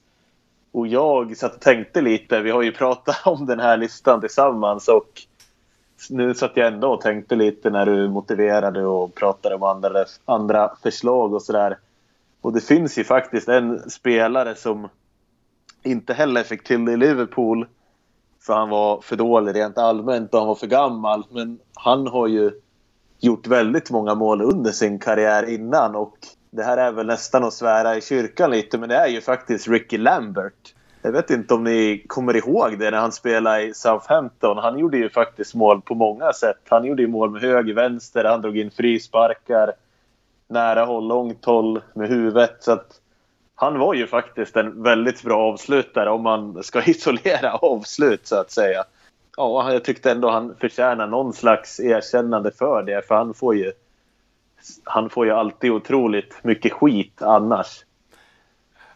Speaker 3: Och jag satt och tänkte lite, vi har ju pratat om den här listan tillsammans och nu satt jag ändå och tänkte lite när du motiverade och pratade om andra, andra förslag och sådär. Och det finns ju faktiskt en spelare som inte heller fick till det i Liverpool för han var för dålig rent allmänt och han var för gammal. Men han har ju gjort väldigt många mål under sin karriär innan och det här är väl nästan att svära i kyrkan lite men det är ju faktiskt Ricky Lambert. Jag vet inte om ni kommer ihåg det när han spelade i Southampton. Han gjorde ju faktiskt mål på många sätt. Han gjorde ju mål med höger, vänster, han drog in frisparkar, nära håll, långt håll med huvudet. Så att han var ju faktiskt en väldigt bra avslutare om man ska *laughs* isolera avslut så att säga. Ja, jag tyckte ändå han förtjänar någon slags erkännande för det för han får ju han får ju alltid otroligt mycket skit annars.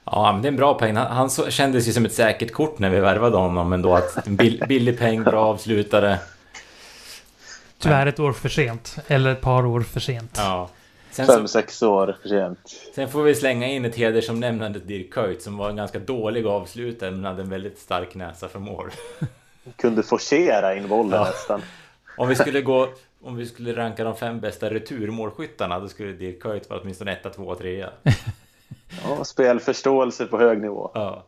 Speaker 2: Ja, men det är en bra peng. Han, han så, kändes ju som ett säkert kort när vi värvade honom ändå. Att en bill, *laughs* billig peng, bra avslutare.
Speaker 1: Tyvärr ett år för sent. Eller ett par år för sent.
Speaker 2: Ja. Sen,
Speaker 3: Fem,
Speaker 2: så,
Speaker 3: sex år för sent.
Speaker 2: sen får vi slänga in ett hedersomnämnande till Dirk Kuyt som var en ganska dålig avslutare men hade en väldigt stark näsa för mål. *laughs*
Speaker 3: Kunde forcera in bollen
Speaker 2: Ja.
Speaker 3: nästan.
Speaker 2: Om vi skulle gå... Om vi skulle ranka de fem bästa returmålskyttarna då skulle Dirk Kuyt vara åtminstone etta, tvåa, trea. *laughs*
Speaker 3: Ja, spelförståelse på hög nivå.
Speaker 2: Ja.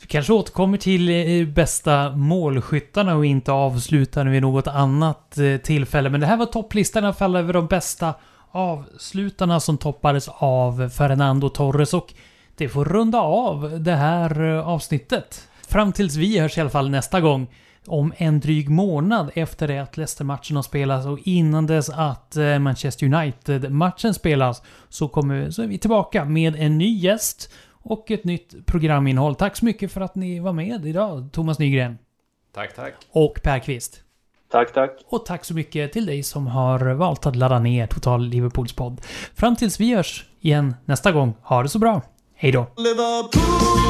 Speaker 1: Vi kanske återkommer till eh, bästa målskyttarna och inte avslutande vid något annat eh, tillfälle. Men det här var topplistan i alla fall över de bästa avslutarna som toppades av Fernando Torres och det får runda av det här eh, avsnittet. Fram tills vi hörs i alla fall nästa gång om en dryg månad efter det att Leicester-matchen har spelats och innan dess att eh, Manchester United-matchen spelas så kommer så är vi tillbaka med en ny gäst och ett nytt programinnehåll. Tack så mycket för att ni var med idag, Thomas Nygren
Speaker 2: Tack, tack.
Speaker 1: och Per Kvist.
Speaker 3: Tack, tack.
Speaker 1: Och tack så mycket till dig som har valt att ladda ner Total Liverpools podd. Fram tills vi hörs igen nästa gång, ha det så bra. Hej då!
Speaker 5: Liverpool.